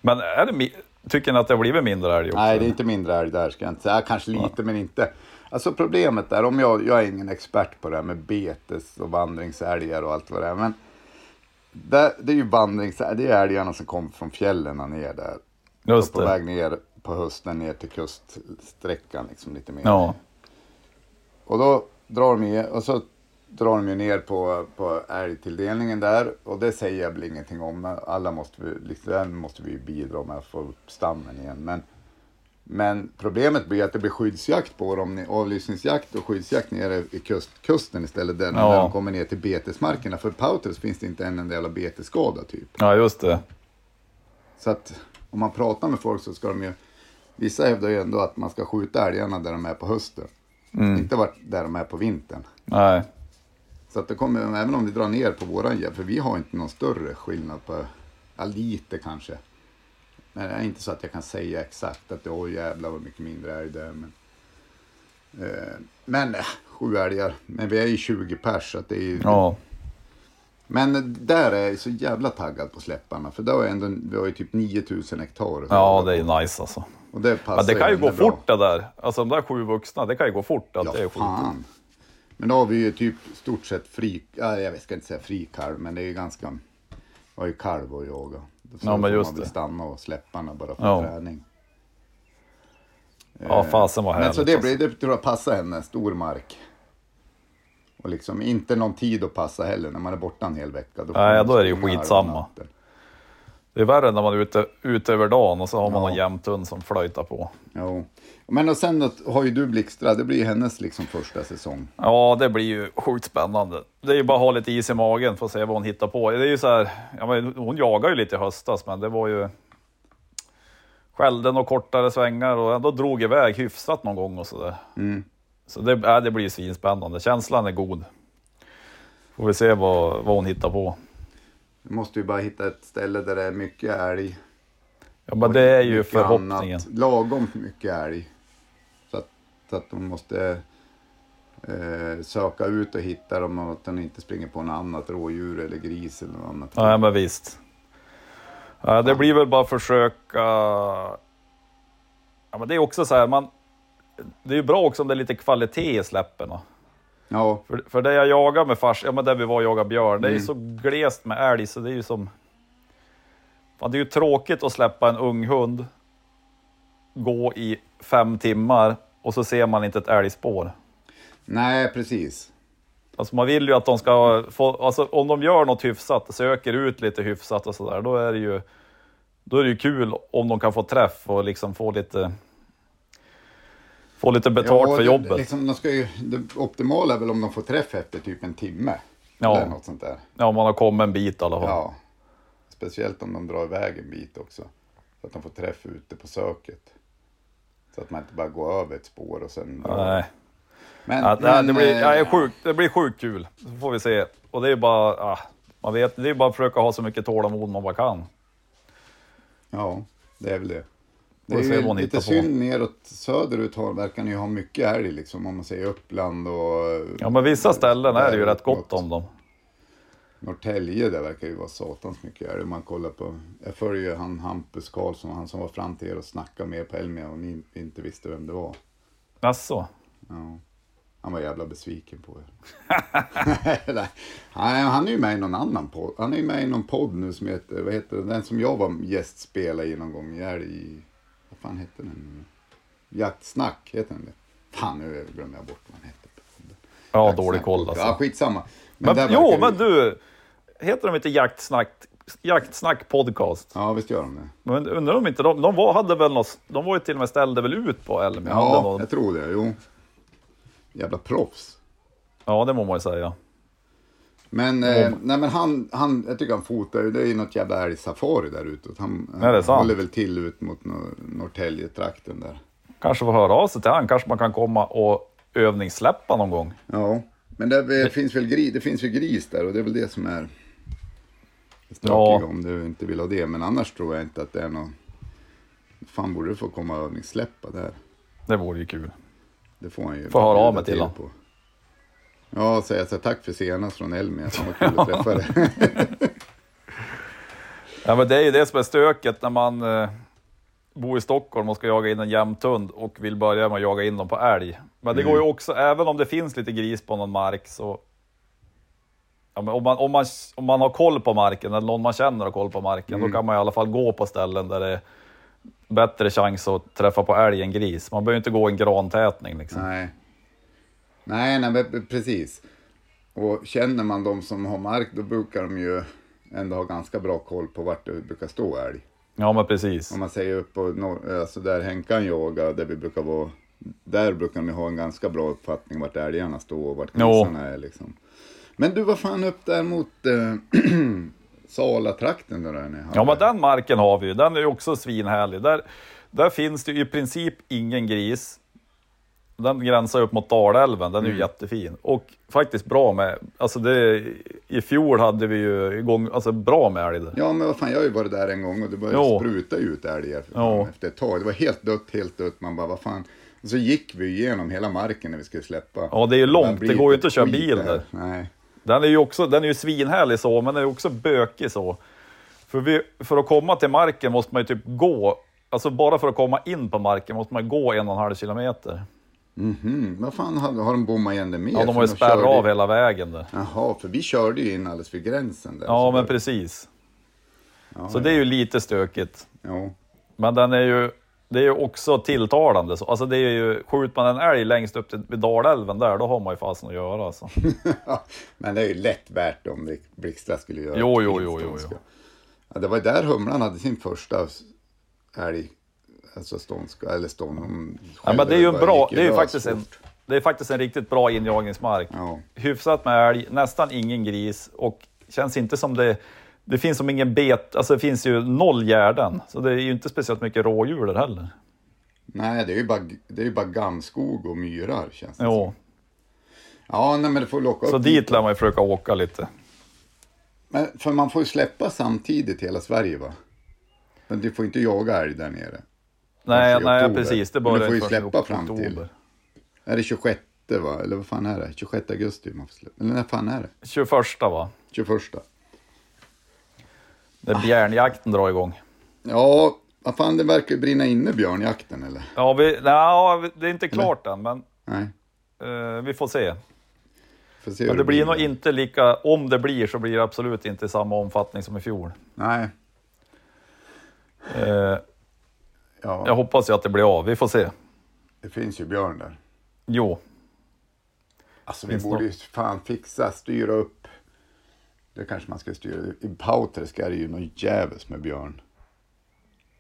Men är det, tycker ni att det har blivit mindre älg också? Nej, det är inte mindre älg där ska jag inte säga. Kanske lite, men inte. Alltså problemet är, om jag, jag är ingen expert på det här med betes och vandringsälgar och allt vad det är. Men det, det är ju vandringsälgar, det är älgarna som kommer från fjällen ner där. Just på väg ner på hösten ner till kuststräckan liksom lite mer. Ja, Och då drar de och så drar de ju ner på, på älgtilldelningen där. Och det säger jag väl ingenting om. Alla måste vi, liksom, måste vi bidra med att få upp stammen igen. Men, men problemet blir att det blir skyddsjakt på dem. Avlysningsjakt och skyddsjakt nere i kust, kusten istället. Där, Ja. där de kommer ner till betesmarkerna. För Pauters finns det inte en enda jävla betesskada typ. ja just det. Så att om man pratar med folk så ska de ju, vissa hävdar ju ändå att man ska skjuta älgarna där de är på hösten. Inte vart där de är på vintern. Nej. Så att det kommer, även om vi drar ner på våran för vi har inte någon större skillnad på, ja lite kanske. Men det är inte så att jag kan säga exakt att åh jävlar vad mycket mindre älg det är. Men, eh, men eh, sju älgar, men vi är ju 20 pers så att det är ju, Ja. Men där är jag så jävla taggad på släpparna för då är ändå, vi har ju typ 9000 hektar. ja, det är nice alltså. Och det passar Men det kan ju gå bra. fort det där. Alltså de där sju vuxna, det kan ju gå fort att Ja, det är skjutet. fan. Men då har vi ju typ stort sett fri, ja, jag ska inte säga fri kalv, men det är ju ganska, har ju kalv att jaga. Så Ja, men just man väl det. stanna och släpparna bara för Ja. träning. Ja, fasen vad Men härligt. så det, blir, det tror jag passar henne, stor mark. Och liksom inte någon tid att passa heller när man är borta en hel vecka. får Nej, då är det ju skitsamma. natten. Det är värre när man är ute, ute över dagen och så har man Ja. någon jämthund som flöjtar på. Jo. Men och sen har ju du Blixtra, det blir ju hennes liksom första säsong. Ja, det blir ju sjukt spännande. Det är ju bara att ha lite is i magen för att se vad hon hittar på. Det är ju så här, ja, men hon jagar ju lite i höstas, men det var ju skällde och kortare svängar och ändå drog iväg hyfsat någon gång och sådär. Så det, ja, det blir ju svinspännande. Känslan är god. Får vi se vad, vad hon hittar på. Du måste ju bara hitta ett ställe där det är mycket älg. Ja, men det är ju förhoppningen. annat. Lagom mycket älg. Så att, så att de måste eh, söka ut och hitta dem och att de inte springer på något annat rådjur eller gris eller något annat. Ja, men visst. Ja, det blir väl bara försöka... Ja, men det är också så här, man... Det är ju bra också om det är lite kvalitet i släpperna. Ja, För, för det jag jagar med fars, ja men där vi var och jagade björn, det är ju Mm. så glest med älg så det är ju som... Fan, det är ju tråkigt att släppa en ung hund gå i fem timmar och så ser man inte ett älgspår. nej precis. Alltså man vill ju att de ska få, alltså om de gör något hyfsat, söker ut lite hyfsat och sådär, då är det ju då är det ju kul om de kan få träff och liksom få lite få lite betalt Ja, för det- jobbet. Liksom, de ska ju, det optimala är väl om de får träff efter typ en timme. Ja. Eller något sånt där. Ja, om man har kommit en bit i alla fall. Ja. Speciellt om de drar iväg en bit också. Så att de får träff ute på söket. Så att man inte bara går över ett spår och sen. Nej. Men, Ja, det, det, men, blir, eh, ja, det, är sjukt, det blir sjukt kul. Så får vi se. Och det är bara, ah, man vet, det är bara att försöka ha så mycket tålamod man bara kan. Ja, det är väl det. Det är ju lite på. synd neråt söderut har, verkar ni ju ha mycket älg liksom. Om man säger Uppland och Ja, men vissa ställen är det ju rätt gott om dem. Norrtälje, där verkar ju vara satans mycket älg. Man kollar på, jag följer han Hampus Karlsson, han som var fram till er och snackade med på Elmia och ni inte visste vem det var. Jaså? Ja. Han var jävla besviken på er. Han, han är ju med i någon annan podd. Han är ju med i någon podd nu som heter, vad heter det, den som jag var gästspelare i någon gång. I, vad fan hette den nu? Jaktsnack, heter den det? Fan, nu glömmer jag bort vad den hette. Ja, Jaktsnack dålig koll alltså. Ja, skitsamma. Men, där jo, men du, heter de inte Jaktsnack Jaktsnack podcast. Ja, visst gör de det. Men undrar om inte de, de var, hade väl något, de var ju till och med ställde väl ut på Elmia? Ja, någon- jag tror det. Jo. Jävla proffs. ja, det må man ju säga. Men, eh, nej, men han, han, jag tycker han fotar ju, det är ju något jävla älgsafari där ute. Han, det han håller väl till ut mot Nor- Norrtäljetrakten där. Kanske får höra av sig till han, kanske man kan komma och övningssläppa någon gång. Ja, men det, det, finns väl gris, det finns ju gris där och det är väl det som är stökiga Ja. om du inte vill ha det. Men annars tror jag inte att det är någon... Fan borde du få komma och övningssläppa där. Det vore ju kul. Det får han ju. Får höra av mig till honom. Ja, och säga så här, tack för senast från Elmia. Fan vad kul att träffa dig. Ja, men det är ju det som är stöket när man eh, bor i Stockholm och ska jaga in en jämthund och vill börja med att jaga in dem på älg. Men det går Mm. ju också, även om det finns lite gris på någon mark så... Ja, men om, man, om, man, om man har koll på marken, eller någon man känner har koll på marken, Mm. då kan man i alla fall gå på ställen där det är bättre chans att träffa på älg än gris. Man behöver inte gå en grantätning liksom. nej. Nej, nej, men precis. Och känner man de som har mark, då brukar de ju ändå ha ganska bra koll på vart det brukar stå älg. Ja, men precis. Om man säger upp på norr, alltså där Henkan yoga, där vi brukar vara, där brukar de ha en ganska bra uppfattning vart älgarna står och vart grisarna är liksom. Men du var fan upp där mot eh, Sala-trakten då där ni. Ja, men den marken har vi ju. Den är ju också svinhärlig. Där, där finns det ju i princip ingen gris. Den gränsar upp mot Dalälven, den är ju jättefin. Och faktiskt bra med, alltså det, i fjol hade vi ju igång, alltså bra med älg där. Ja men vad fan, jag har ju varit där en gång och det började Jo. spruta ut älgar fan, efter ett tag. Det var helt dött, helt dött. Man bara, vad fan. Och så gick vi igenom hela marken när vi skulle släppa. Ja, det är ju långt. Det går ju inte att köra bil det här. där. Nej. Den är ju också, den är ju svinhärlig så, men den är också bökig så. För, vi, för att komma till marken måste man ju typ gå, alltså bara för att komma in på marken måste man gå en och en halv kilometer. Mhm, vad fan, har, har de bommat igen det mer? Ja, de har ju spärrat av hela vägen där. Jaha, för vi körde ju in alldeles vid gränsen där. Ja, men precis. Ja, Så det är ju lite stökigt. Ja. Men den är ju, det är ju också tilltalande. Så. Alltså det är ju, skjuter man en älg längst upp till vid Dalälven där, då har man ju fasen att göra. Alltså. men det är ju lätt värt om Blixtra skulle göra Jo, jo, jo, finståndska. jo, Ja, det var där humlan hade sin första älg, alltså ståndska, eller stånd. de Ja, men det är ju en bra, det är ju faktiskt en, det är faktiskt en riktigt bra injagningsmark. Ja. Hyfsat med älg, nästan ingen gris och känns inte som det, det finns som ingen bet, alltså det finns ju noll gärden. Så det är ju inte speciellt mycket rådjur där heller. Nej, det är ju bara, det är ju bara gamskog och myrar känns det som. Jo, Ja, nej, men det får locka så upp dit lär man ju försöka åka lite. Men för man får ju släppa samtidigt hela Sverige va? Men du får inte jaga älg där nere. Nej, nej precis. Det Men du får ju släppa fram till-. Är det 26 va? Eller vad fan är det? 26 augusti man får släppa. Eller när fan är det? 21 va? 21? När bjärnjakten drar igång. Ja, vad fan det verkar ju brinna inne björnjakten eller? Ja, vi, nej, det är inte klart än, men Nej. eh, vi får se. Får se Men det blir nog där. inte lika, om det blir så blir det absolut inte i samma omfattning som i fjol. Nej. Eh, Ja, jag hoppas ju att det blir av, vi får se. det finns ju björn där. Jo, Alltså vi borde det ju fan fixa, styra upp. Det kanske man ska styra. I Pauträsk är det ju något jävligt med björn.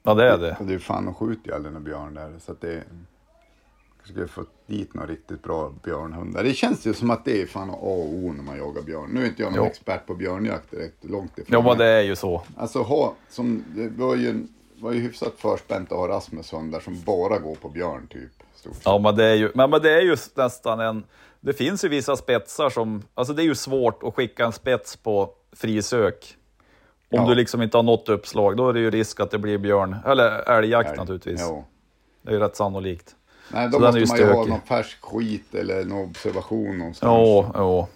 ja det är det. Och det är fan, de skjuter ju aldrig någon björn där. Så att det... Skulle få dit några riktigt bra björnhundar. Det känns ju som att det är fan A och O när man jagar björn. Nu är inte jag någon Jo. expert på björnjakt direkt, långt ifrån. Men Men det är ju så. Alltså ha, som, det var ju, var ju hyfsat förspänt att ha Rasmus hundar som bara går på björn typ. Stort. Ja, men det är ju, men, men det är ju nästan en... Det finns ju vissa spetsar som... Alltså det är ju svårt att skicka en spets på frisök. Om Ja. du liksom inte har något uppslag, då är det ju risk att det blir björn, eller älgjakt Älg. naturligtvis. Jo. Det är ju rätt sannolikt. Nej, då Så måste man ju ha stökig. någon färsk skit eller någon observation någonstans. Jo, jo.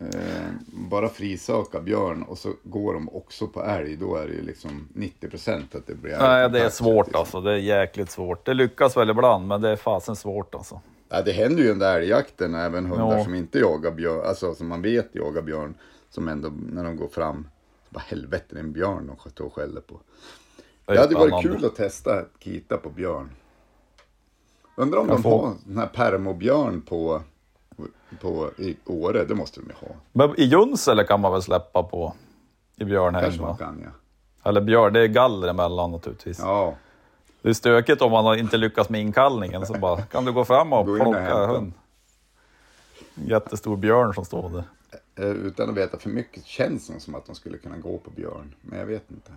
Eh, bara frisöka björn och så går de också på älg. Då är det ju liksom 90% att det blir Nej, det är svårt liksom. alltså. Det är jäkligt svårt. Det lyckas väl ibland, men det är fasen svårt alltså. Ja, det händer ju under älgjakten även hundar Ja. som inte jagar björn, alltså som man vet jagar björn, som ändå när de går fram, bara helvete det är en björn de står och skäller på. Det, Det hade varit kul att testa kita på björn. Undrar om Jag de får- har den här permobjörn på, på i Åre, det måste de ju ha. Men i Junsele kan man väl släppa på? i björnhägn. Kanske man kan ja. Eller björn, det är galler emellan naturligtvis. Ja, Det är stökigt om man inte lyckats med inkallningen. Så bara, kan du gå fram och Gå och plocka hämta. hund? Jättestor björn som står där. Eh, utan att veta för mycket känns det som att de skulle kunna gå på björn. Men jag vet inte.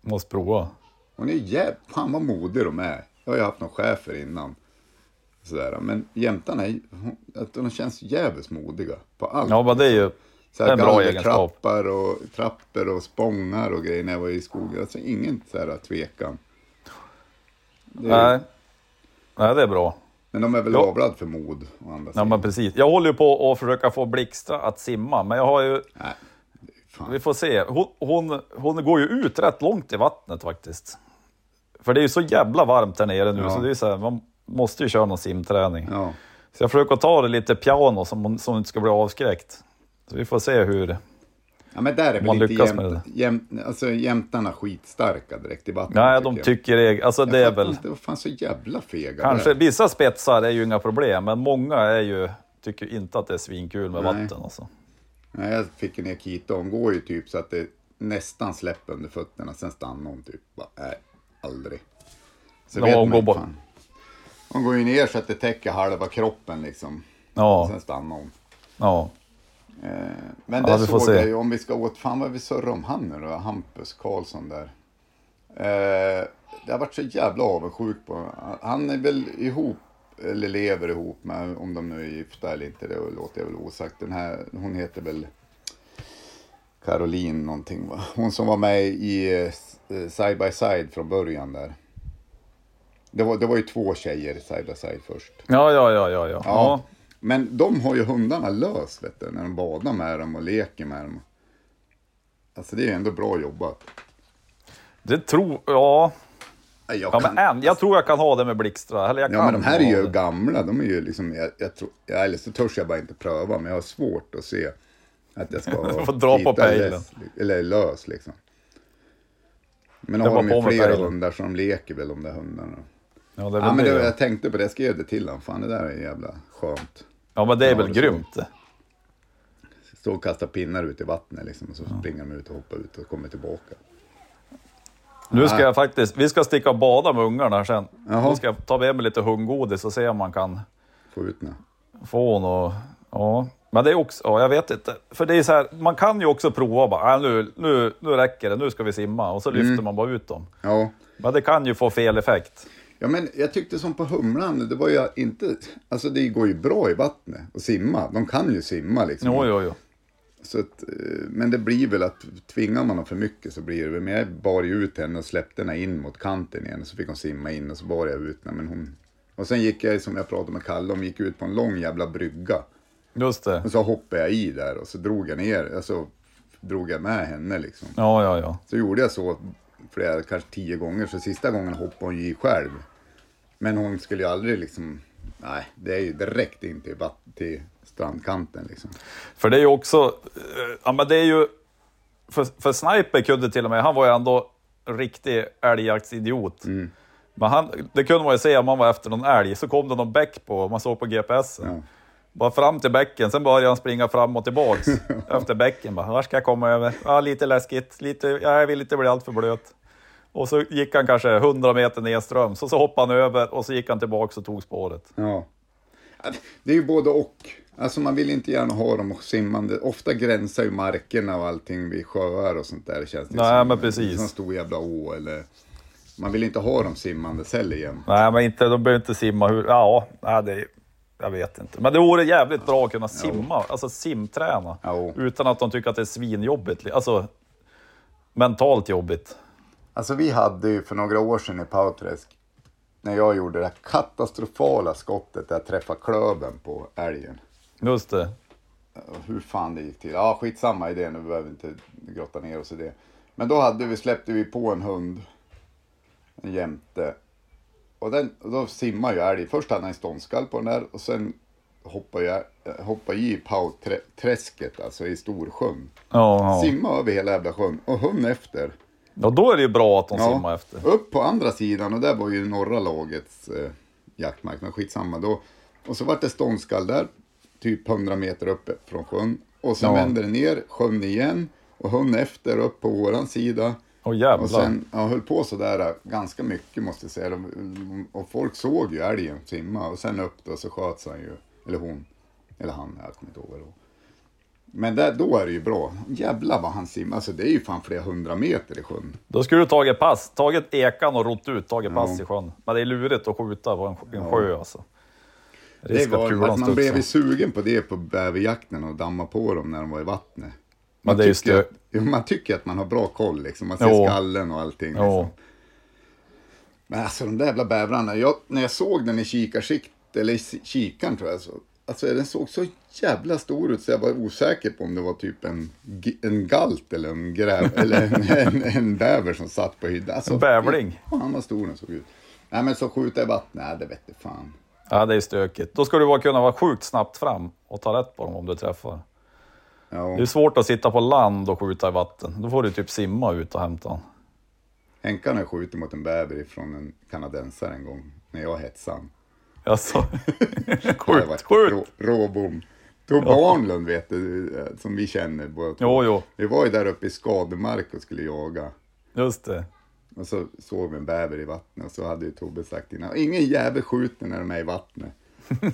Måste prova. Hon är jäv... Fan vad modig de är. Jag har ju haft någon chefer innan. Sådär. Men jämtarna, att de känns jävligt modiga på allt. Ja, men det är ju så det är en bra egenskap. trappar och trappor och spångar och grejer när jag var i skogen. Alltså ingen så här tvekan. Det är... Nej. Nej, det är bra. Men de är väl Ja. avlad för mod å andra Ja, men precis. Jag håller ju på att försöka få Blixtra att simma, men jag har ju... Nej. Vi får se. Hon, hon, hon går ju ut rätt långt i vattnet faktiskt. För det är ju så jävla varmt här nere nu, Ja. så det är så här, man måste ju köra någon simträning. Ja. Så jag försöker ta det lite piano som hon, som inte ska bli avskräckt. Så vi får se hur... ja, men där är man väl lyckas med jämt, jämt, alltså, jämtarna skitstarka direkt i vattnet. Nej, de tycker det, alltså det är väl... vad fan så jävla fega Kanske, vissa spetsar är ju inga problem, men många är ju, tycker inte att det är svinkul med Nej. vatten. Alltså. Nej, jag fick en Akita, hon går ju typ så att det nästan släpper under fötterna, sen stannar hon typ. Bara, nej, aldrig. Så Ja, vet hon man går bara-. Hon går ju ner så att det täcker halva kroppen liksom. Ja, Sen stannar hon. ja. Eh, men Ja, det får såg se. jag ju, om vi ska åt, fan vad vi surrar om han nu då, Hampus Karlsson där. Eh, det har varit så jävla avundsjuk på Han är väl ihop, eller lever ihop med, om de nu är gifta eller inte, det låter jag väl osagt. Den här, hon heter väl Caroline någonting va? Hon som var med i eh, Side by Side från början där. Det var, det var ju två tjejer Side by Side först. Ja, ja, ja, ja, ja. ja. Men de har ju hundarna lös vet du, när de badar med dem och leker med dem. Alltså det är ändå bra jobbat. Det tror jag. Nej, Jag Ja, kan, men jag tror jag kan ha det med Blixtra. Eller jag ja kan men de här är ju det. gamla, de är ju liksom, jag, jag tror, ja, eller så törs jag bara inte pröva, men jag har svårt att se att jag ska Du får dra på pejlen. eller lös liksom. Men Det har de ju flera hundar så de leker väl de där hundarna. Ja, Ja men det. jag tänkte på det, jag skrev det till honom, fan det där är jävla skönt. Ja, men det är Ja, väl det grymt. Stå och kasta pinnar ut i vattnet liksom, och så springer de ut och hoppar ut och kommer tillbaka. Nu ska jag faktiskt, vi ska sticka och bada med ungarna här sen. Jaha. Då ska jag ta med mig lite hundgodis och se om man kan Få ut nu. få något. Ja, men det är också, ja, jag vet inte. För det är så här, man kan ju också prova bara, äh, nu, nu, nu räcker det, nu ska vi simma. Och så Mm. lyfter man bara ut dem. Ja. Men det kan ju få fel effekt. Ja, men jag tyckte som på humlan, det var ju inte, alltså det går ju bra i vattnet att simma. De kan ju simma liksom. Jo, jo, jo. Så att, eh, men det blir väl att tvingar man dem för mycket så blir det men jag bar ju ut henne och släppte henne in mot kanten igen. Så fick hon simma in och så bar jag ut henne. Men hon... Och sen gick jag, som jag pratade med Kalle om, gick ut på en lång jävla brygga. Just det. Och så hoppade jag i där och så drog jag ner, alltså drog jag med henne liksom. Ja, ja, ja. Så gjorde jag så flera, kanske tio gånger, så sista gången hoppade hon ju i själv. Men hon skulle ju aldrig liksom, nej, det är ju direkt in till, till strandkanten liksom. För det är ju också, eh, ja men det är ju, för, för Sniper kunde till och med, han var ju ändå riktig älgjaktsidiot. Mm. Men han, det kunde man ju se om man var efter någon älg, så kom det någon bäck på, man såg på GPSen. Ja. Bara fram till bäcken, sen började han springa fram och tillbaks efter bäcken. Bara, var ska jag komma över? Ja, lite läskigt, lite, ja, jag vill inte bli alltför blöt. Och så gick han kanske 100 meter nedströms, så, så hoppade han över och så gick han tillbaks och tog spåret. Ja. Ja, Det är ju både och. Alltså man vill inte gärna ha dem simmande. Ofta gränsar ju markerna och allting vid sjöar och sånt där känns det Nej, som. men precis. Som en stor jävla å eller... Man vill inte ha dem simmandes heller igen. Nej, men inte, de behöver inte simma hur... Ja, nej, det, jag vet inte. Men det vore jävligt bra att kunna simma, alltså simträna. Jo. Utan att de tycker att det är svinjobbigt. Alltså, mentalt jobbigt. Alltså vi hade ju för några år sedan i Pauträsk, när jag gjorde det här katastrofala skottet där jag träffade klöven på älgen. Just det. Hur fan det gick till. Ja, skitsamma i det nu, vi behöver inte grotta ner oss i det. Men då hade vi, släppte vi på en hund, en jämte. Och, den, och då simmar ju älg. Först hade han en ståndskall på den där och sen hoppade jag hoppade i Pauträsket, alltså i Storsjön. Ja, ja. Simma över hela jävla sjön och hund efter. Ja, då är det ju bra att de simmar efter. Upp på andra sidan och där var ju norra lagets eh, jaktmark, men skitsamma då. Och så vart det ståndskall där, typ 100 meter upp från sjön. Och sen Ja. vände det ner, sjön igen. och hon efter upp på våran sida. Jävlar. Och sen ja, höll på sådär ganska mycket måste jag säga. Och folk såg ju älgen simma och sen upp då så sköts han ju. Eller hon. Eller han, jag kommer inte ihåg vad det var. Men där, då är det ju bra. Jävlar vad han simmar. Alltså det är ju fan flera hundra meter i sjön. Då skulle du tagit pass, tagit ekan och rott ut, tagit pass i sjön. Men det är lurigt att skjuta på en, en sjö alltså. Det att var, kulan att man blev ju sugen på det på bäverjakten och damma på dem när de var i vattnet. Är ju tycker, jo, man tycker att man har bra koll liksom. Man ser Jo. skallen och allting. Liksom. Ja. Men alltså de där jävla bävrarna. Jag, när jag såg den i kikarsikt, eller i kikaren tror jag. Så, alltså den såg så jävla stor ut så jag var osäker på om det var typ en, en galt eller en gräv eller en, en, en bäver som satt på hyddan. Alltså, En bävling. Fan vad stor den såg ut. Nej men så skjuta i vattnet, nej det vete fan. Ja, det är stökigt. Då ska du bara kunna vara sjukt snabbt fram och ta rätt på dem om du träffar. Ja. Det är svårt att sitta på land och skjuta i vatten. Då får du typ simma ut och hämta den. Henkan har skjutit mot en bäver från en kanadensare en gång. När jag hetsade. Alltså, sjukt, sjukt. Rå, råbom. Tobbe Arnlund vet du, eh, som vi känner båda två. Jo, jo, Vi var ju där uppe i Skademark och skulle jaga. just det. Och så såg vi en bäver i vattnet och så hade ju Tobbe sagt innan, ingen jävel skjuter när de är i vattnet.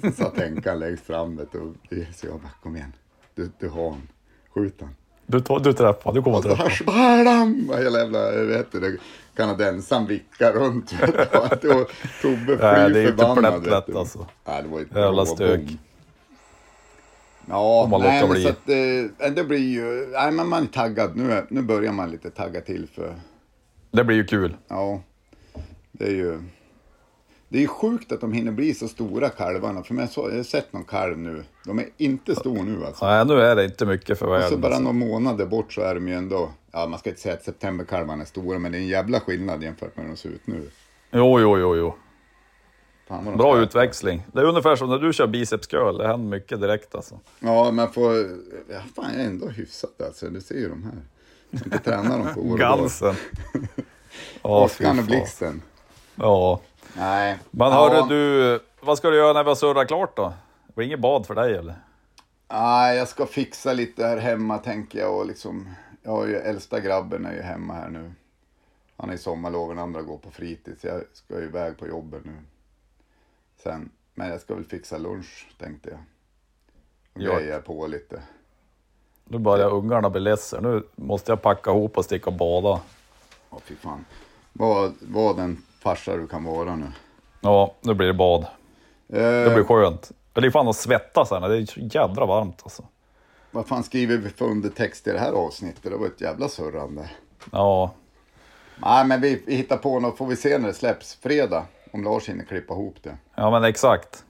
Så satt Henkan längst fram vet du, och så jag bara, kom igen, du, du har han, skjut han. Du, tar- du träffar, du kommer att Och så träffa. hörs bam! Och Hela jävla, vet du, det, kanadensaren vickar runt. Och Tobbe fly Nej, det är inte förbannad. plätt lätt, alltså. Nej, det var ett Jävla stök. Ja, Får man nej, men bli. så att, eh, det blir ju, nej men man är taggad. Nu, nu börjar man lite tagga till för, Det blir ju kul. ja, det är ju, det är ju sjukt att de hinner bli så stora kalvarna. För jag, så, jag har sett någon kalv nu, de är inte stor nu alltså. Nej, nu är det inte mycket för Och så världen. bara Alltså. några månader bort så är de ju ändå, ja man ska inte säga att septemberkalvarna är stora, men det är en jävla skillnad jämfört med hur de ser ut nu. Jo, jo, jo, jo. Fan Bra utväxling. Det är ungefär som när du kör biceps curl. Det händer mycket direkt alltså. Ja, man får, ja, fan jag är ändå hyfsat alltså. Du ser ju de här. Jag inte tränat dem på år och. Gansen. Fy Åskan och blixten. Ja. Nej. Men ja. hörru du, vad ska du göra när vi har surrat klart då? Det blir inget bad för dig eller? Nej, jag ska fixa lite här hemma tänker jag. Och liksom, jag har ju äldsta grabben är ju hemma här nu. Han är i sommarlov, den andra går på fritids. Jag ska ju iväg på jobbet nu. Sen, men jag ska väl fixa lunch tänkte jag. Och Ja. grejer på lite. Nu börjar ungarna bli ledsen. Nu måste jag packa ihop och sticka och bada. Ja, fy fan. Vad, vad den farsa du kan vara nu. Ja, nu blir det bad. Det Eh, blir skönt. Det är fan att svettas här. Det är jädra varmt alltså. Vad fan skriver vi för undertext i det här avsnittet? Det var ett jävla surrande. Ja, Nej, men vi, vi hittar på något. Får vi se när det släpps. Fredag. Om Lars hinner klippa ihop det. ja men exakt.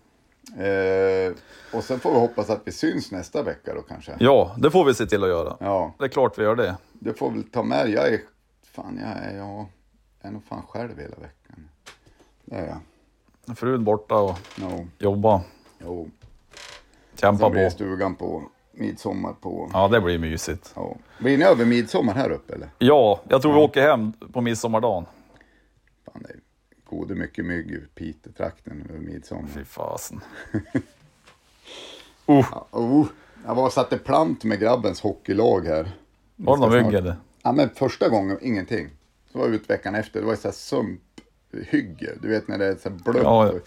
Eh, och sen får vi hoppas att vi syns nästa vecka då kanske. Ja, det får vi se till att göra. Ja, Det är klart vi gör det. det får väl ta med. Jag är, fan, jag är, jag är nog fan själv hela veckan. Det är jag. Frun borta och No, jobba. jo. Kämpa Sen blir på. stugan på midsommar på. Ja, det blir mysigt. Ja. Blir ni över midsommar här uppe eller? Ja, jag tror vi åker hem på midsommardagen. Fan, det är gode mycket mygg i Piteå-trakten över midsommar. Fy fasen. Ja, oh, jag var och satte plant med grabbens hockeylag här. Var det någon mygg eller? Ja, men första gången ingenting. Så var jag ut veckan efter, det var så här sumphygge. Du vet när det är så här blött. Ja, ja.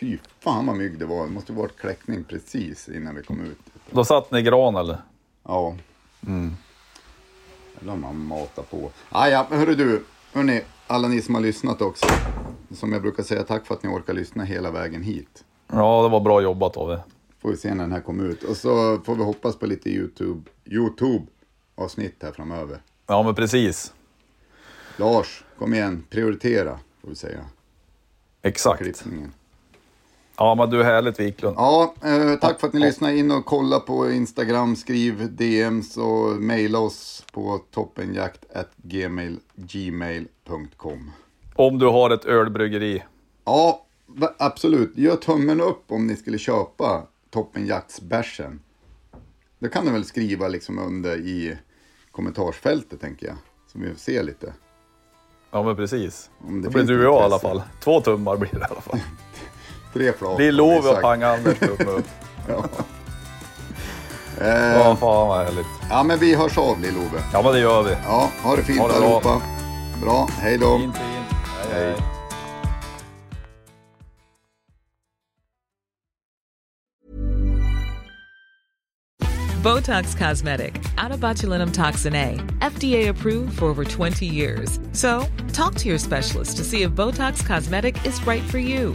Fy fan vad mygg det var. Det måste varit kläckning precis innan vi kom ut. Då satt ni i gran eller? Ja. Eller om man matar på. Ah, ja, men hörru du. Hörrni, alla ni som har lyssnat också. Som jag brukar säga, tack för att ni orkar lyssna hela vägen hit. Ja, det var bra jobbat av er. Får vi se när den här kommer ut. Och så får vi hoppas på lite YouTube, YouTube avsnitt här framöver. Ja, men precis. Lars, kom igen, prioritera får vi säga. Exakt. Ja, men du är härligt Wiklund. Ja, eh, tack för att ni lyssnade in och kolla på Instagram. Skriv DMs och mejla oss på toppenjakt.gmail.com. Om du har ett ölbryggeri. Ja, absolut. Gör tummen upp om ni skulle köpa Toppenjaktsbärsen. Det kan ni väl skriva liksom under i kommentarsfältet tänker jag. Så vi ser lite. Ja, men precis. Om det Då blir du och jag i alla fall. Två tummar blir det i alla fall. Tre flak. Vi har lovar sagt. att panga Anders tumme upp. Ja. Ja, fan vad härligt. Ja, men vi hörs av Lill-Ove. Ja, men det gör vi. Ja, ha det fint Ha det bra. allihopa. Bra, hej då. Fint, fint. Hej, hej. Botox Cosmetic, out of botulinum toxin A, FDA approved for over 20 years. So, talk to your specialist to see if Botox Cosmetic is right for you.